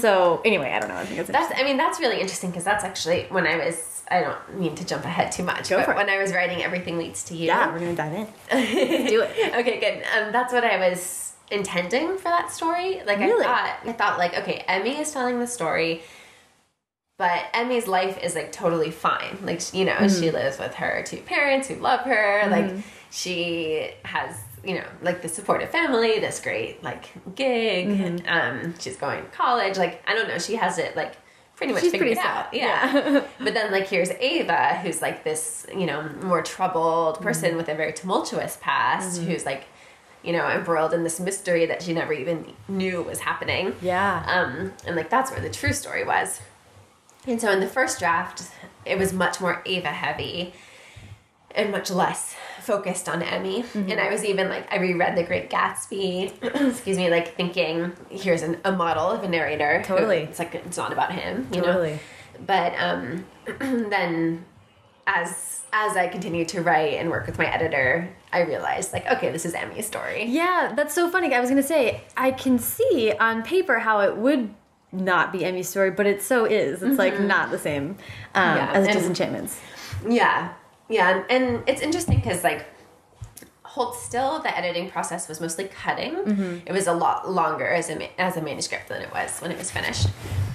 So, anyway, I don't know. I think it's
That's. I mean that's really interesting because that's actually when I was I don't mean to jump ahead too much,
Go
but when I was writing Everything Leads to You.
yeah, we're going to dive in. do it.
okay, good. Um, that's what I was intending for that story. Like
Really?
I thought I thought like, okay, Emmy is telling the story, but Emmy's life is like totally fine. Like you know,
Mm-hmm.
she lives with her two parents who love her. Like she has you know like the supportive family, this great like gig.
Mm-hmm.
Um, she's going to college. Like I don't know, she has it like pretty much
She's
figured
pretty
out. Yeah.
Yeah.
but then like here's Ava, who's like this you know more troubled person with a very tumultuous past, who's like you know embroiled in this mystery that she never even knew was happening.
Yeah.
Um, and like that's where the true story was. And so in the first draft, it was much more Ava heavy and much less focused on Emmy.
Mm-hmm.
And I was even like, I reread The Great Gatsby, excuse me, like thinking, here's an, a model of a narrator. who-
Totally.
It's like, it's not about him, you
Totally.
know? But um, then as as I continued to write and work with my editor, I realized like, okay, this is Emmy's story.
Yeah, that's so funny. I was gonna say I can see on paper how it would not be Emmy's story, but it so is. It's like not the same um,
Yeah,
as
and-
Disenchantments.
Yeah, yeah, and it's interesting because like hold still, the editing process was mostly cutting.
Mm-hmm.
It was a lot longer as a as a manuscript than it was when it was finished.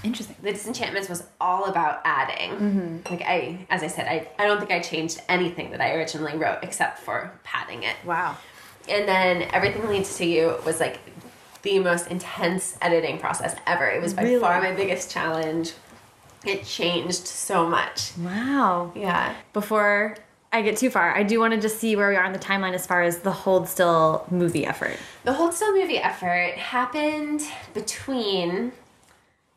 Interesting.
The Disenchantments was all about adding.
Mm-hmm.
Like I, as I said, I I don't think I changed anything that I originally wrote except for padding it.
Wow.
And then everything leads to you was like the most intense editing process ever. It was by
Really?
far my biggest challenge. It changed so much.
Wow.
Yeah.
Before I get too far, I do want to just see where we are on the timeline as far as the Hold Still movie effort.
The Hold Still movie effort happened between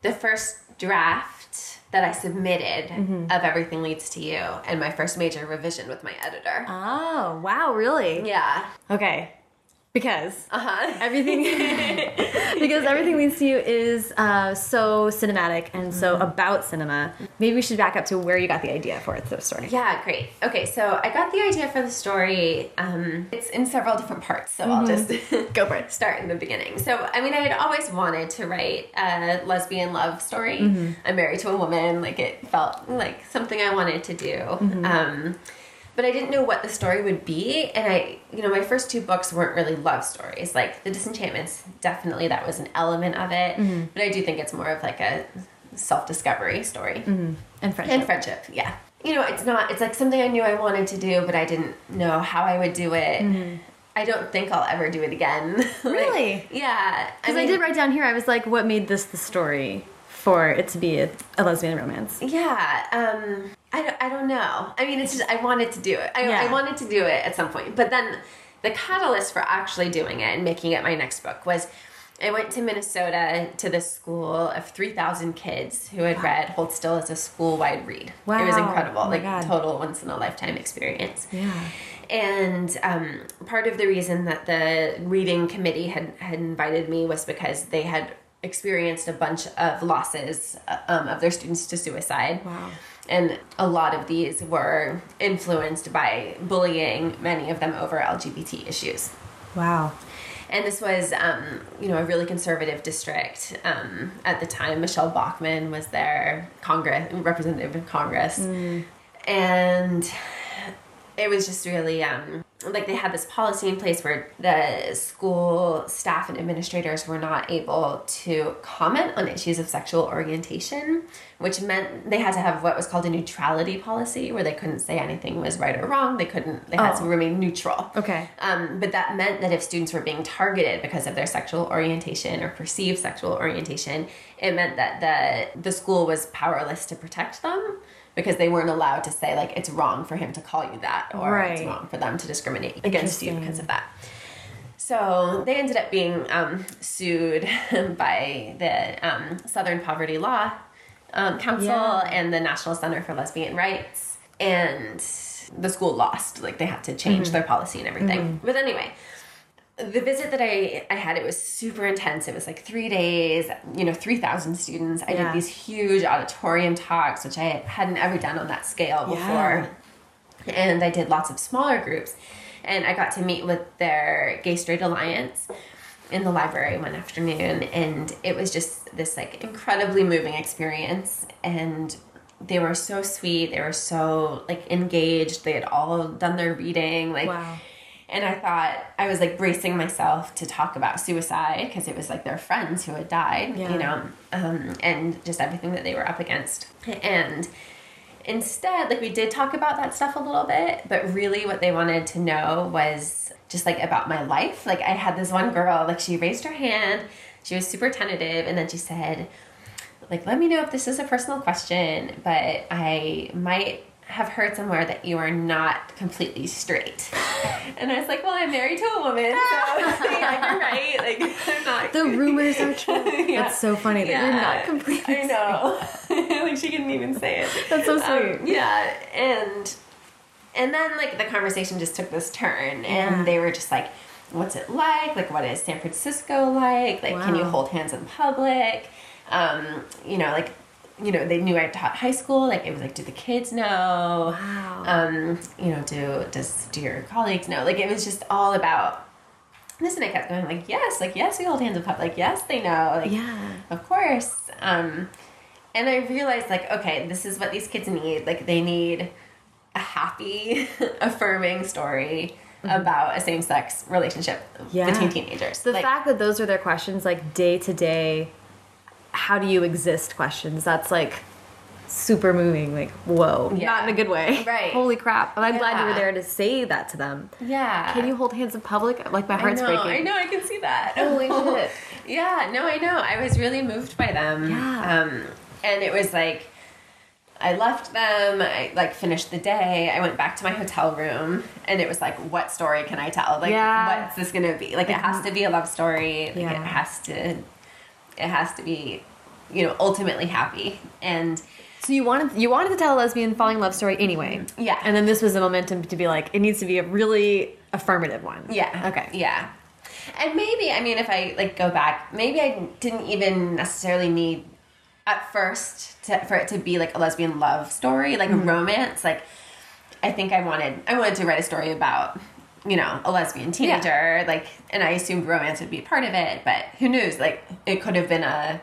the first draft that I submitted mm-hmm. of Everything Leads to You and my first major revision with my editor.
Oh, wow, really?
Yeah.
Okay. Because
Uh huh.
everything because everything leads to you is uh, so cinematic and so about cinema. Maybe we should back up to where you got the idea for the story.
Yeah, great. Okay, so I got the idea for the story. Um, it's in several different parts, so I'll just
Go for it.
start in the beginning. So, I mean, I had always wanted to write a lesbian love story. I'm married to a woman, like it felt like something I wanted to do. Um, but I didn't know what the story would be, and I, you know, my first two books weren't really love stories. Like The Disenchantments, definitely that was an element of it, mm-hmm. but I do think it's more of like a self-discovery story. Mm-hmm.
And friendship.
and friendship yeah. You know it's not it's like something i knew i wanted to do but i didn't know how i would do it. Mm-hmm. I don't think i'll ever do it again. Like,
Really?
yeah.
Because I, did write down here, I was like, what made this the story
for it to be a, a lesbian romance?
Yeah, um, I don't, I don't know. I mean, it's just I wanted to do it. I,
Yeah.
I wanted to do it at some point, but then the catalyst for actually doing it and making it my next book was I went to Minnesota to this school of three thousand kids who had read Hold Still as a school wide read. It was incredible,
Oh
like
God.
total once in a lifetime experience.
Yeah.
And um, part of the reason that the reading committee had, had invited me was because they had experienced a bunch of losses uh, um, of their students to suicide.
Wow.
And a lot of these were influenced by bullying, many of them over LGBT issues.
Wow.
And this was, um, you know, a really conservative district um, at the time. Michele Bachmann was their Congress representative in Congress, and it was just really um, like they had this policy in place where the school staff and administrators were not able to comment on issues of sexual orientation, which meant they had to have what was called a neutrality policy, where they couldn't say anything was right or wrong. They couldn't. They had
Oh.
to remain neutral.
Okay.
Um, but that meant that if students were being targeted because of their sexual orientation or perceived sexual orientation, it meant that the the school was powerless to protect them because they weren't allowed to say like it's wrong for him to call you that or it's wrong for them to discriminate against you because of that. So they ended up being um, sued by the um, Southern Poverty Law um, Council
Yeah.
and the National Center for Lesbian Rights, and the school lost. Like they had to change their policy and everything. But anyway, the visit that I, I had, it was super intense. It was like three days, you know, 3,000 students. I
Yeah.
did these huge auditorium talks, which I hadn't ever done on that scale before. And I did lots of smaller groups. And I got to meet with their Gay Straight Alliance in the library one afternoon. And it was just this like incredibly moving experience. And they were so sweet. They were so like engaged. They had all done their reading. Like,
Wow.
and I thought I was like bracing myself to talk about suicide because it was like their friends who had died,
Yeah.
you know, um, and just everything that they were up against. And instead, like we did talk about that stuff a little bit, but really what they wanted to know was just like about my life. Like I had this one girl, like she raised her hand, she was super tentative, and then she said, like, let me know if this is a personal question, but I might have heard somewhere that you are not completely straight. And I was like, well, I'm married to a woman, so yeah, you're right. Like, I'm not.
The rumors are true.
Yeah.
That's so funny that you're not completely.
I know. like she couldn't even say it.
That's so
Um,
sweet.
yeah, and and then like the conversation just took this turn,
Yeah.
and they were just like, "What's it like? Like, what is San Francisco like? Like, can you hold hands in public? Um, you know, like." You know, they knew I taught high school. Like, it was like, do the kids know?
Wow.
Um, you know, do does do your colleagues know? Like, it was just all about this, and I kept going like, yes, like yes, we hold hands public. Like, yes, they know. Like,
Yeah.
of course. Um, and I realized, like, okay, this is what these kids need. Like, they need a happy, affirming story about a same sex relationship.
Yeah.
between teenagers.
The
Like,
fact that those are their questions, like day to day, how do you exist questions, that's like super moving. Like, whoa.
Yeah.
Not in a good way.
Right.
Holy crap. But I'm glad you were there to say that to them.
yeah.
Can you hold hands in public? Like, my
I
heart's
know,
breaking.
I know, I can see that.
Holy shit.
yeah, no, I know. I was really moved by them.
Yeah.
Um, and it was like, I left them, I like finished the day, I went back to my hotel room, and it was like, what story can I tell? Like,
Yeah.
what's this gonna be? Like, it has to be a love story. Like,
Yeah.
it has to, it has to be, you know, ultimately happy. And
So you wanted you wanted to tell a lesbian falling in love story anyway.
Yeah.
And then this was a momentum to be like, it needs to be a really affirmative one.
Yeah.
Okay.
Yeah. And maybe, I mean, if I like go back, maybe I didn't even necessarily need at first to, for it to be like a lesbian love story, like a mm-hmm. romance. Like, I think I wanted, I wanted to write a story about, you know, a lesbian teenager. Like, and I assumed romance would be a part of it, but who knows? Like, it could have been a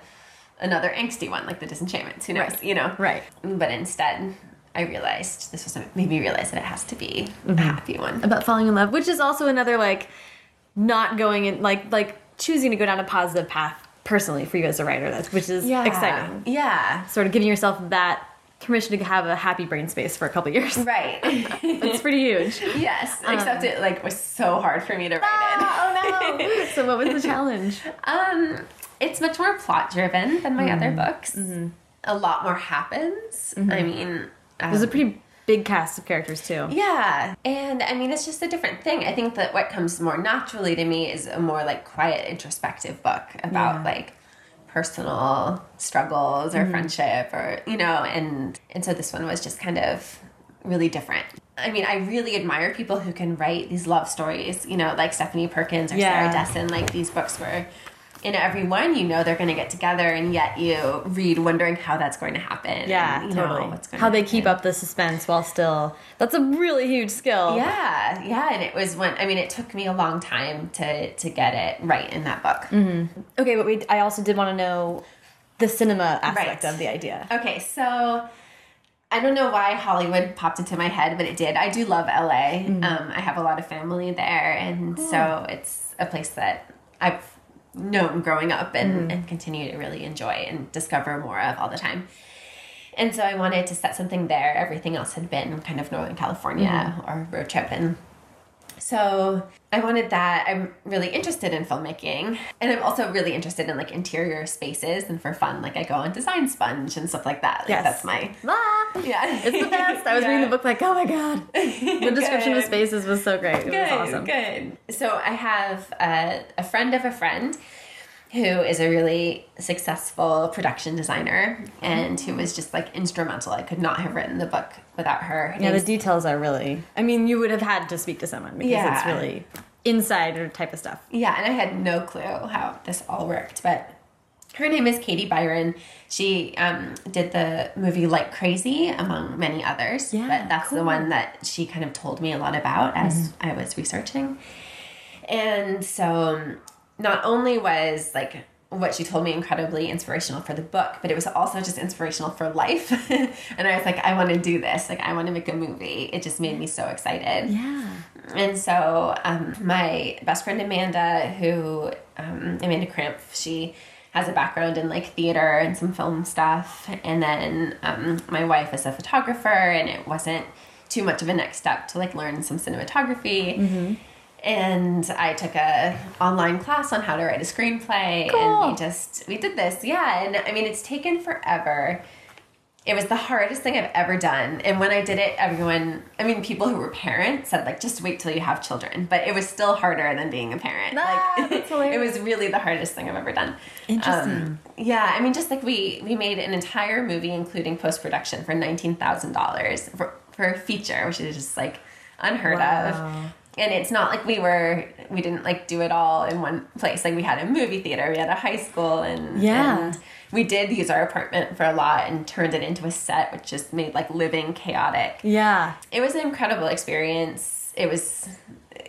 another angsty one, like the Disenchantments. Who knows?
Right.
You know?
Right.
But instead, I realized this was made me realize that it has to be mm-hmm. a happy one.
About falling in love, which is also another like not going in like like choosing to go down a positive path personally for you as a writer. That's which is yeah. exciting.
Yeah.
Sort of giving yourself that permission to have a happy brain space for a couple years.
Right.
It's pretty huge.
yes. Except it like was so hard for me to write it.
oh no! so what was the challenge?
Um it's much more plot driven than my other
Mm-hmm.
books. A lot more happens. I mean,
There's a
um,
pretty big cast of characters too.
yeah, and I mean, it's just a different thing. I think that what comes more naturally to me is a more like quiet, introspective book about
Yeah.
like personal struggles or mm-hmm. friendship or you know, and and so this one was just kind of really different. I mean, I really admire people who can write these love stories, you know, like Stephanie Perkins or
Yeah.
Sarah Dessen, like these books where in every one you know they're going to get together and yet you read wondering how that's going to happen.
Yeah,
and, you know,
totally. How they keep up the suspense while still. That's a really huge skill.
Yeah, yeah, and it was one. I mean, it took me a long time to to get it right in that book.
Okay, but we. I also did want to know the cinema aspect
Right.
of the idea.
Okay, so I don't know why Hollywood popped into my head, but it did. I do love LA. Um, I have a lot of family there, and so it's a place that I've known growing up and, mm. and continue to really enjoy and discover more of all the time. And so I wanted to set something there. Everything else had been kind of Northern California mm. or road trip. And so I wanted that. I'm really interested in filmmaking. And I'm also really interested in like interior spaces and for fun. Like I go on Design Sponge and stuff like that. Like,
Yes.
That's my
Ah,
yeah.
it's the best. I was reading the book like, oh my god, the description of spaces was so great. It
Good,
was awesome.
good. So I have a, a friend of a friend who is a really successful production designer and who was just like instrumental. I could not have written the book without her.
Yeah, the details are really. I mean, you would have had to speak to someone because
Yeah.
it's really insider type of stuff.
Yeah, and I had no clue how this all worked, but her name is Katie Byron. She um, did the movie Like Crazy, among many others.
Yeah,
but that's the one that she kind of told me a lot about as I was researching. And so, um, not only was like what she told me incredibly inspirational for the book, but it was also just inspirational for life. and I was like, I want to do this. Like, I want to make a movie. It just made me so excited.
Yeah.
And so, um, my best friend Amanda, who um, Amanda Cramp, she has a background in like theater and some film stuff. And then um, my wife is a photographer, and it wasn't too much of a next step to like learn some cinematography. And I took a online class on how to write a screenplay, and we just we did this, yeah. And I mean, it's taken forever it was the hardest thing I've ever done. And when I did it, everyone, I mean, people who were parents said, like, just wait till you have children. But it was still harder than being a parent.
Ah,
like, it was really the hardest thing I've ever done.
Interesting.
Um, yeah, I mean, just like we we made an entire movie, including post production, for nineteen thousand dollars for for a feature, which is just like unheard
Wow.
of. And it's not like we were we didn't like do it all in one place. Like we had a movie theater, we had a high school, and
Yeah.
and we did use our apartment for a lot and turned it into a set, which just made like living chaotic.
Yeah.
It was an incredible experience. It was,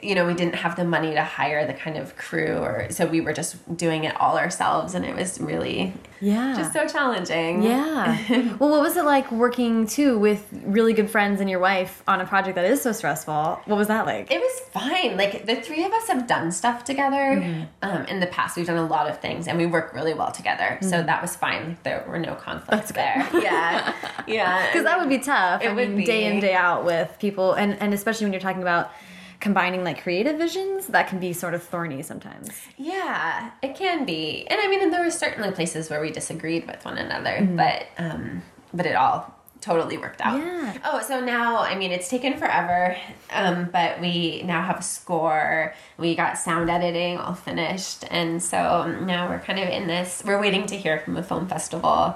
you know, we didn't have the money to hire the kind of crew, or so we were just doing it all ourselves, and it was really
Yeah.
just so challenging.
Yeah. well, what was it like working too with really good friends and your wife on a project that is so stressful? What was that like?
It was fine. Like the three of us have done stuff together um, in the past. We've done a lot of things, and we work really well together. So that was fine. Like, there were no conflicts there. Yeah, yeah.
Because that would be tough.
It
I
would
mean, day in day out with people, and and especially when you're talking about combining like creative visions, that can be sort of thorny sometimes.
Yeah, it can be. And I mean, and there were certainly places where we disagreed with one another,
Mm-hmm.
but um, but it all totally worked out.
Yeah.
Oh, so now I mean, it's taken forever, um, but we now have a score. We got sound editing all finished, and so now we're kind of in this. We're waiting to hear from a film festival.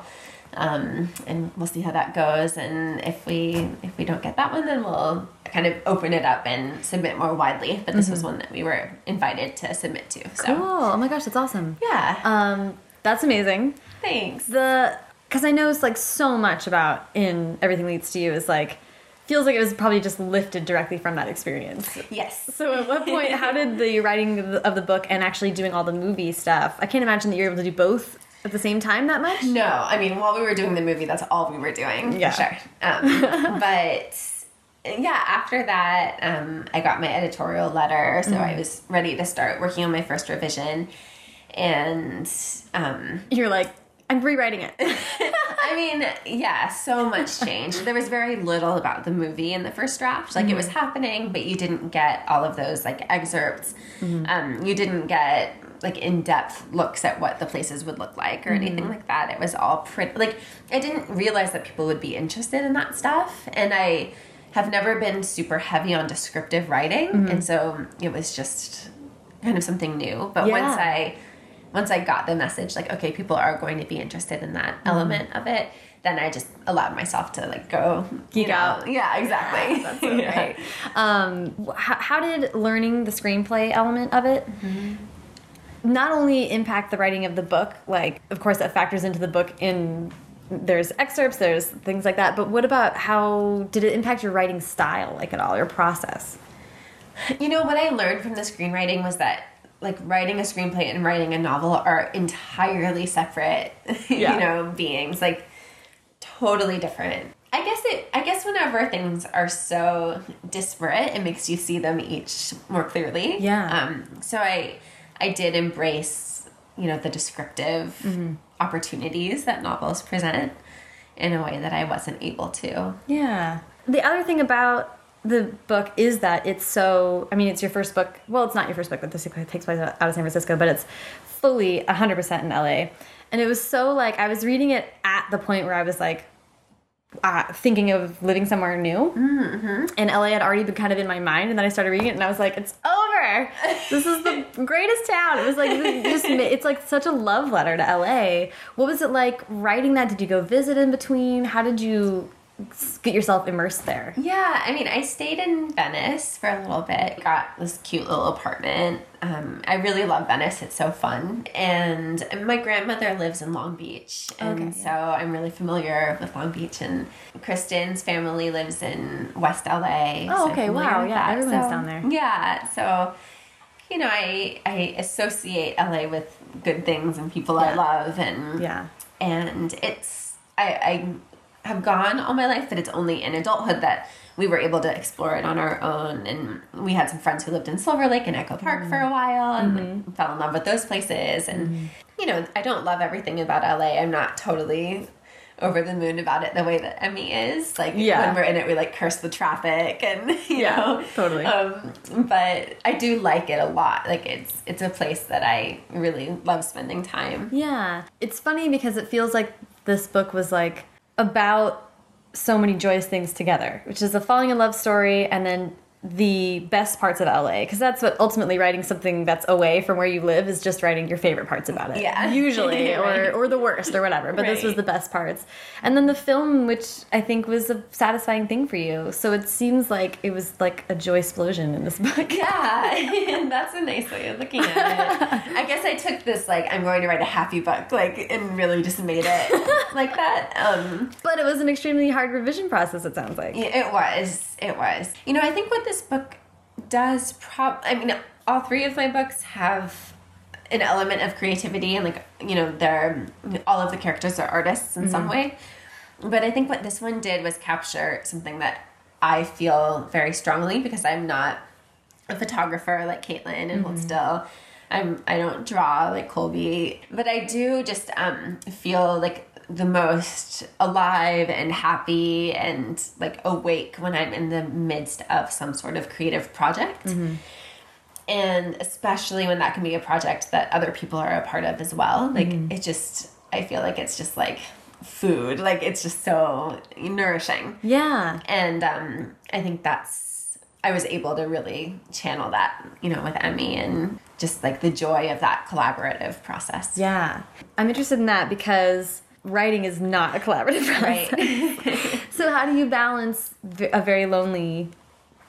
Um, and we'll see how that goes. And if we if we don't get that one, then we'll kind of open it up and submit more widely. But this was one that we were invited to submit to. So
Mm-hmm. Cool. Oh my gosh, that's awesome.
yeah.
Um, that's amazing.
Thanks.
The because I know it's like so much about in everything leads to you is like feels like it was probably just lifted directly from that experience.
Yes.
So at what point, how did the writing of the book and actually doing all the movie stuff? I can't imagine that you're able to do both at the same time that much.
No, I mean, while we were doing the movie, that's all we were doing.
Yeah.
For sure. Um, but yeah, after that, um, I got my editorial letter, so I was ready to start working on my first revision. And um,
You're like, I'm rewriting it.
I mean, yeah, so much change. There was very little about the movie in the first draft. Like, it was happening, but you didn't get all of those, like, excerpts. Um, you didn't get, like, in depth looks at what the places would look like or anything like that. It was all pretty. Like, I didn't realize that people would be interested in that stuff. And I have never been super heavy on descriptive writing. And so it was just kind of something new. But
Yeah.
once I once I got the message, like, okay, people are going to be interested in that
Mm-hmm.
element of it, then I just allowed myself to like go
Geek
know,
out.
Yeah, exactly. That's
so great. Um, how, how did learning the screenplay element of it not only impact the writing of the book, like, of course, that factors into the book in there's excerpts, there's things like that, but what about how did it impact your writing style, like at all, your process?
You know what I learned from the screenwriting was that like writing a screenplay and writing a novel are entirely separate,
Yeah.
you know, beings. Like totally different. I guess it I guess whenever things are so disparate, it makes you see them each more clearly.
Yeah.
Um so I I did embrace, you know, the descriptive
Mm-hmm.
opportunities that novels present in a way that I wasn't able to.
Yeah. The other thing about the book is that it's so, I mean, it's your first book. Well, it's not your first book that this takes place out of San Francisco, but it's fully 100% in LA. And it was so like, I was reading it at the point where I was like, uh, thinking of living somewhere new. And LA had already been kind of in my mind. And then I started reading it and I was like, it's over. This is the greatest town. It was like, just, it's like such a love letter to LA. What was it like writing that? Did you go visit in between? How did you get yourself immersed there?
Yeah, I mean, I stayed in Venice for a little bit. Got this cute little apartment. Um, I really love Venice. It's so fun. And my grandmother lives in Long Beach, and
Okay,
so I'm really familiar with Long Beach. And Kristen's family lives in West LA.
Oh,
so
okay, wow, yeah,
that.
everyone's
So,
down there.
Yeah, so you know, I I associate LA with good things and people I love, and
Yeah.
and it's I, I have gone all my life but it's only in adulthood that we were able to explore it on our own. And we had some friends who lived in silver lake and echo park for a mm-hmm. while and like, fell in love with those places. And mm-hmm. you know i don't love everything about la i'm not totally over the moon about it the way that emmy is. Like
Yeah.
when we're in it we like curse the traffic and you
Yeah,
know
totally.
um, but i do like it a lot. Like it's it's a place that i really love spending time.
Yeah. It's funny because it feels like this book was like about so many joyous things together, which is a falling in love story and then the best parts of LA because that's what ultimately writing something that's away from where you live is just writing your favorite parts about it.
Yeah.
Usually
Right.
or or the worst or whatever, but this was the best parts. And then the film which I think was a satisfying thing for you. So it seems like it was like a joy explosion in this book.
Yeah, that's a nice way of looking at it. I guess I took this like I'm going to write a happy book, like, and really just made it like that. Um,
But it was an extremely hard revision process it sounds like.
it was, it was. You know, I think what this book does, prob, I mean, all three of my books have an element of creativity, and like, you know, they're all of the characters are artists in some way. But I think what this one did was capture something that I feel very strongly because I'm not a photographer like Caitlin and Hold Still. I'm I don't draw like Colby, but I do just um, feel like the most alive and happy and like awake when I'm in the midst of some sort of creative project. And especially when that can be a project that other people are a part of as well. Like it just I feel like it's just like food. Like it's just so nourishing
Yeah.
and um, I think that's I was able to really channel that, you know, with Emmy and just like the joy of that collaborative process.
Yeah. I'm interested in that because writing is not a collaborative process.
Right.
So how do you balance a very lonely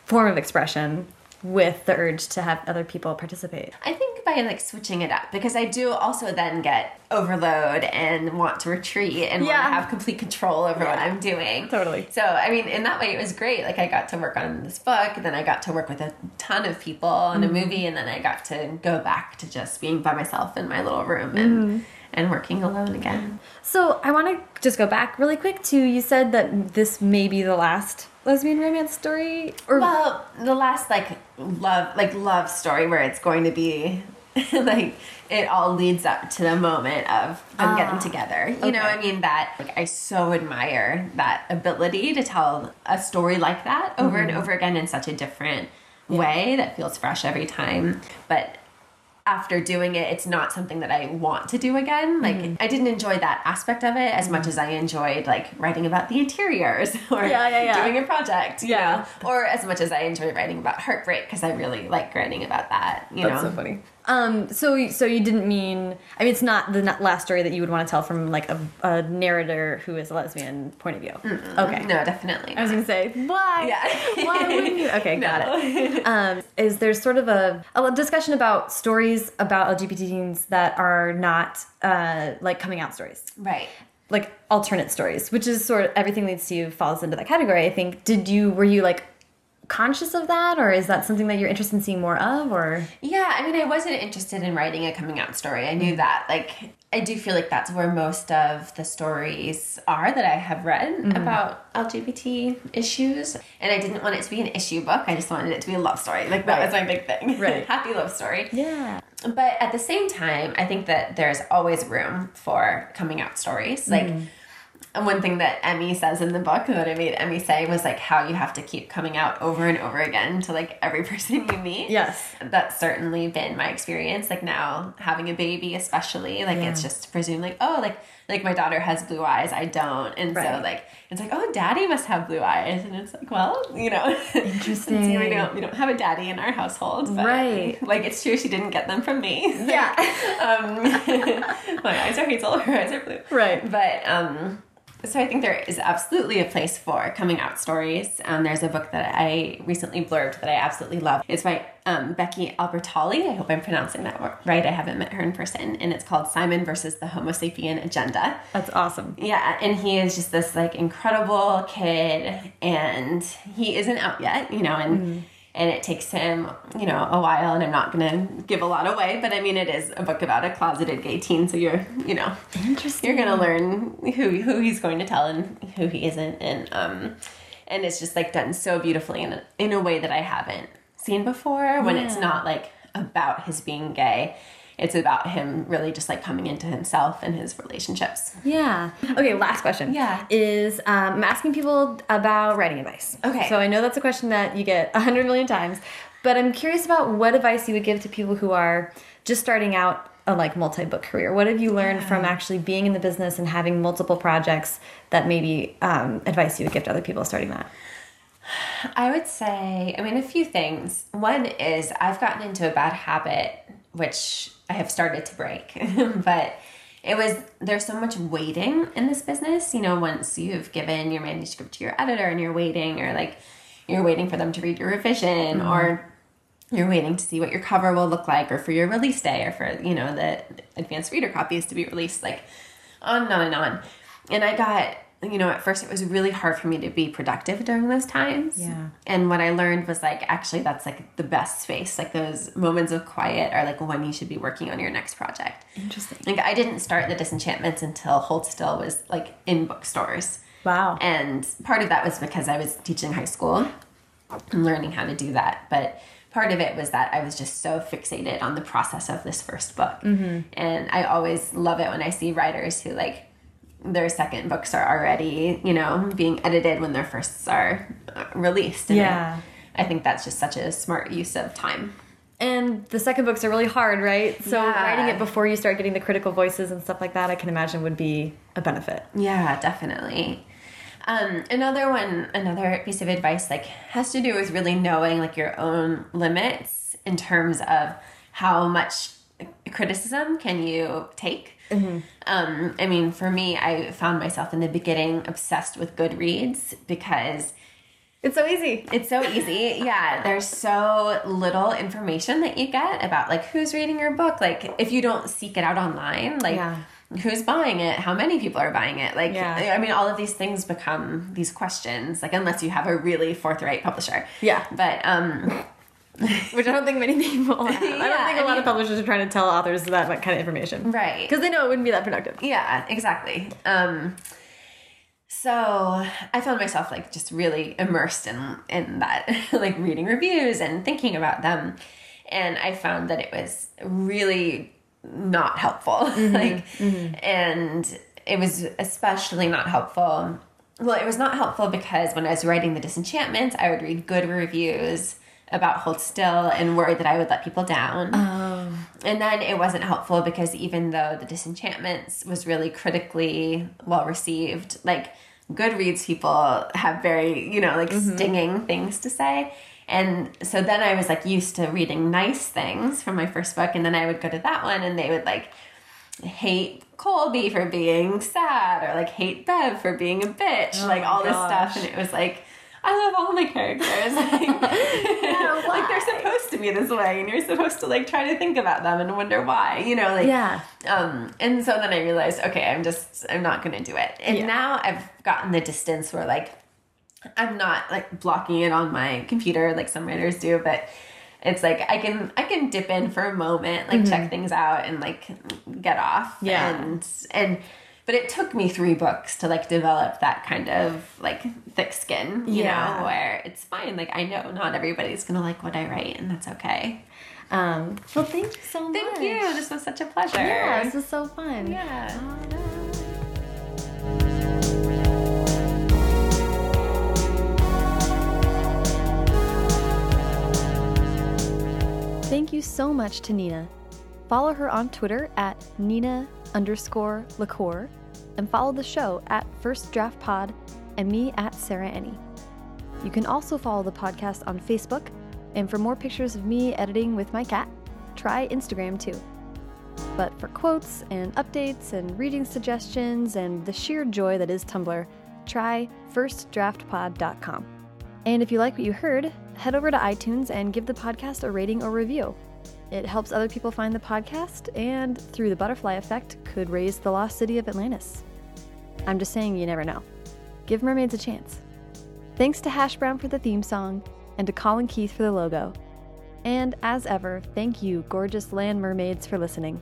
form of expression with the urge to have other people participate?
I think by like switching it up because I do also then get overload and want to retreat and want to have complete control over what I'm doing.
Totally.
So I mean, in that way, it was great. Like I got to work on this book, and then I got to work with a ton of people on
Mm-hmm.
a movie, and then I got to go back to just being by myself in my little room and
Mm-hmm.
And working alone again.
So I want to just go back really quick to you said that this may be the last lesbian romance story or
Well, the last like love like love story where it's going to be like it all leads up to the moment of them getting ah, together. You know,
okay.
I mean that like I so admire that ability to tell a story like that over and mm-hmm. over again in such a different way that feels fresh every time. But after doing it, it's not something that I want to do again. Like
Mm-hmm.
I didn't enjoy that aspect of it as much as I enjoyed like writing about the interiors or
Yeah, yeah, yeah.
doing a project.
Yeah.
know? Or as much as I enjoyed writing about heartbreak because I really like writing about that. You know.
So funny. Um, so so you didn't mean I mean it's not the last story that you would want to tell from like a, a narrator who is a lesbian point of view. Okay.
No, definitely.
I was gonna say why?
Yeah.
why wouldn't you? Okay, got
No.
it. Um, is there sort of a, a discussion about stories about LGBT teens that are not uh, like coming out stories?
right.
like alternate stories, which is sort of everything leads to you falls into that category. I think. Did you were you like conscious of that, or is that something that you're interested in seeing more of, or
Yeah, I mean, I wasn't interested in writing a coming out story. I knew mm. that. Like, I do feel like that's where most of the stories are that I have read mm. about LGBT issues. And I didn't want it to be an issue book. I just wanted it to be a love story. Like, that
Right.
was my big thing.
Right.
Happy love story.
yeah,
But at the same time, I think that there's always room for coming out stories. Like, mm. And one thing that Emmy says in the book that I made Emmy say was like how you have to keep coming out over and over again to like every person you meet.
Yes.
That's certainly been my experience. Like now having a baby, especially, like it's just presumed like, oh, like like my daughter has blue eyes, I don't. And so like it's like, oh, daddy must have blue eyes. And it's like, well, you know.
Interesting.
We don't we don't have a daddy in our household. But,
Right.
Like it's true she didn't get them from me.
yeah,
um my eyes are hazel, her eyes are blue.
right.
But um, so I think there is absolutely a place for coming out stories. Um, there's a book that I recently blurbed that I absolutely love. It's by um, Becky Albertalli. I hope I'm pronouncing that right. I haven't met her in person, and it's called Simon versus the Homo sapien Agenda.
That's awesome.
Yeah, and he is just this like incredible kid, and he isn't out yet, you know, and and it takes him, you know, a while. And I'm not gonna give a lot away, but I mean, it is a book about a closeted gay teen, so you're, you know,
Interesting.
you're gonna learn who who he's going to tell and who he isn't, and um, and it's just like done so beautifully in a, in a way that I haven't seen before. When it's not like about his being gay. It's about him really just like coming into himself and his relationships.
Yeah. Okay, last question.
Yeah.
Is um, I'm asking people about writing advice.
Okay.
So I know that's a question that you get a hundred million times, but I'm curious about what advice you would give to people who are just starting out a like multi-book career. What have you learned from actually being in the business and having multiple projects that maybe um, advice you would give to other people starting that?
I would say, I mean, a few things. One is I've gotten into a bad habit, which I have started to break, but it was there's so much waiting in this business. You know, once you've given your manuscript to your editor and you're waiting, or like you're waiting for them to read your revision, mm-hmm. or you're waiting to see what your cover will look like, or for your release day, or for you know the advanced reader copies to be released, like on and on and on. And I got, you know, at first it was really hard for me to be productive during those times.
Yeah.
And what I learned was like, actually, that's like the best space. Like those moments of quiet are like when you should be working on your next project.
Interesting.
Like I didn't start the Disenchantments until Hold Still was like in bookstores.
Wow.
And part of that was because I was teaching high school and learning how to do that. But part of it was that I was just so fixated on the process of this first book.
Mm-hmm.
And I always love it when I see writers who like their second books are already, you know, being edited when their firsts are uh, released. And
Yeah.
I, I think that's just such a smart use of time.
And the second books are really hard, right? So
Yeah.
writing it before you start getting the critical voices and stuff like that, I can imagine would be a benefit.
Yeah, definitely. Um, another one, another piece of advice, like has to do with really knowing like your own limits in terms of how much criticism can you take. Um, I mean, for me, I found myself in the beginning obsessed with Goodreads because
It's so easy.
it's so easy. Yeah, there's so little information that you get about like who's reading your book. Like if you don't seek it out online, like
Yeah.
who's buying it, how many people are buying it. Like
Yeah.
I mean all of these things become these questions like unless you have a really forthright publisher.
Yeah.
But um
Which I don't think many people have. I don't think a
I
lot
mean-
of publishers are trying to tell authors that kind of information.
right.
Because they know it wouldn't be that productive.
Yeah, exactly. Um, so I found myself like just really immersed in in that, like reading reviews and thinking about them. and I found that it was really not helpful.
Mm-hmm.
like, and it was especially not helpful. Well, it was not helpful because when I was writing the Disenchantment, I would read good reviews about Hold Still and worried that I would let people down.
Oh.
And then it wasn't helpful because even though the Disenchantments was really critically well received, like Goodreads people have very, you know, like mm-hmm. stinging things to say. And so then I was like used to reading nice things from my first book, and then I would go to that one and they would like hate Colby for being sad or like hate Bev for being a bitch,
Oh
like all this stuff. And it was like, I love all my characters. Like, like they're supposed to be this way, and you're supposed to like try to think about them and wonder why, you know, like
Yeah.
Um, and so then I realized, okay, I'm just I'm not gonna do it. And
Yeah.
now I've gotten the distance where like I'm not like blocking it on my computer like some writers do, but it's like I can I can dip in for a moment, like check things out and like get off.
Mm-hmm. Yeah.
And and but it took me three books to like develop that kind of like thick skin, you
Yeah.
know, where it's fine. Like I know not everybody's gonna like what I write and that's okay.
Um, well, thank you so much.
Thank you. This was such a pleasure.
Yeah, this was so fun.
Yeah.
Thank you so much to Nina. Follow her on Twitter at Nina underscore LaCour and follow the show at First Draft Pod and me at Sarah Enni. You can also follow the podcast on Facebook, and for more pictures of me editing with my cat, try Instagram too. But for quotes and updates and reading suggestions and the sheer joy that is Tumblr, try firstdraftpod.com. And if you like what you heard, head over to iTunes and give the podcast a rating or review. It helps other people find the podcast and, through the butterfly effect, could raise the lost city of Atlantis. I'm just saying you never know. Give mermaids a chance. Thanks to Hash Brown for the theme song, and to Colin Keith for the logo. And as ever, thank you, gorgeous land mermaids, for listening.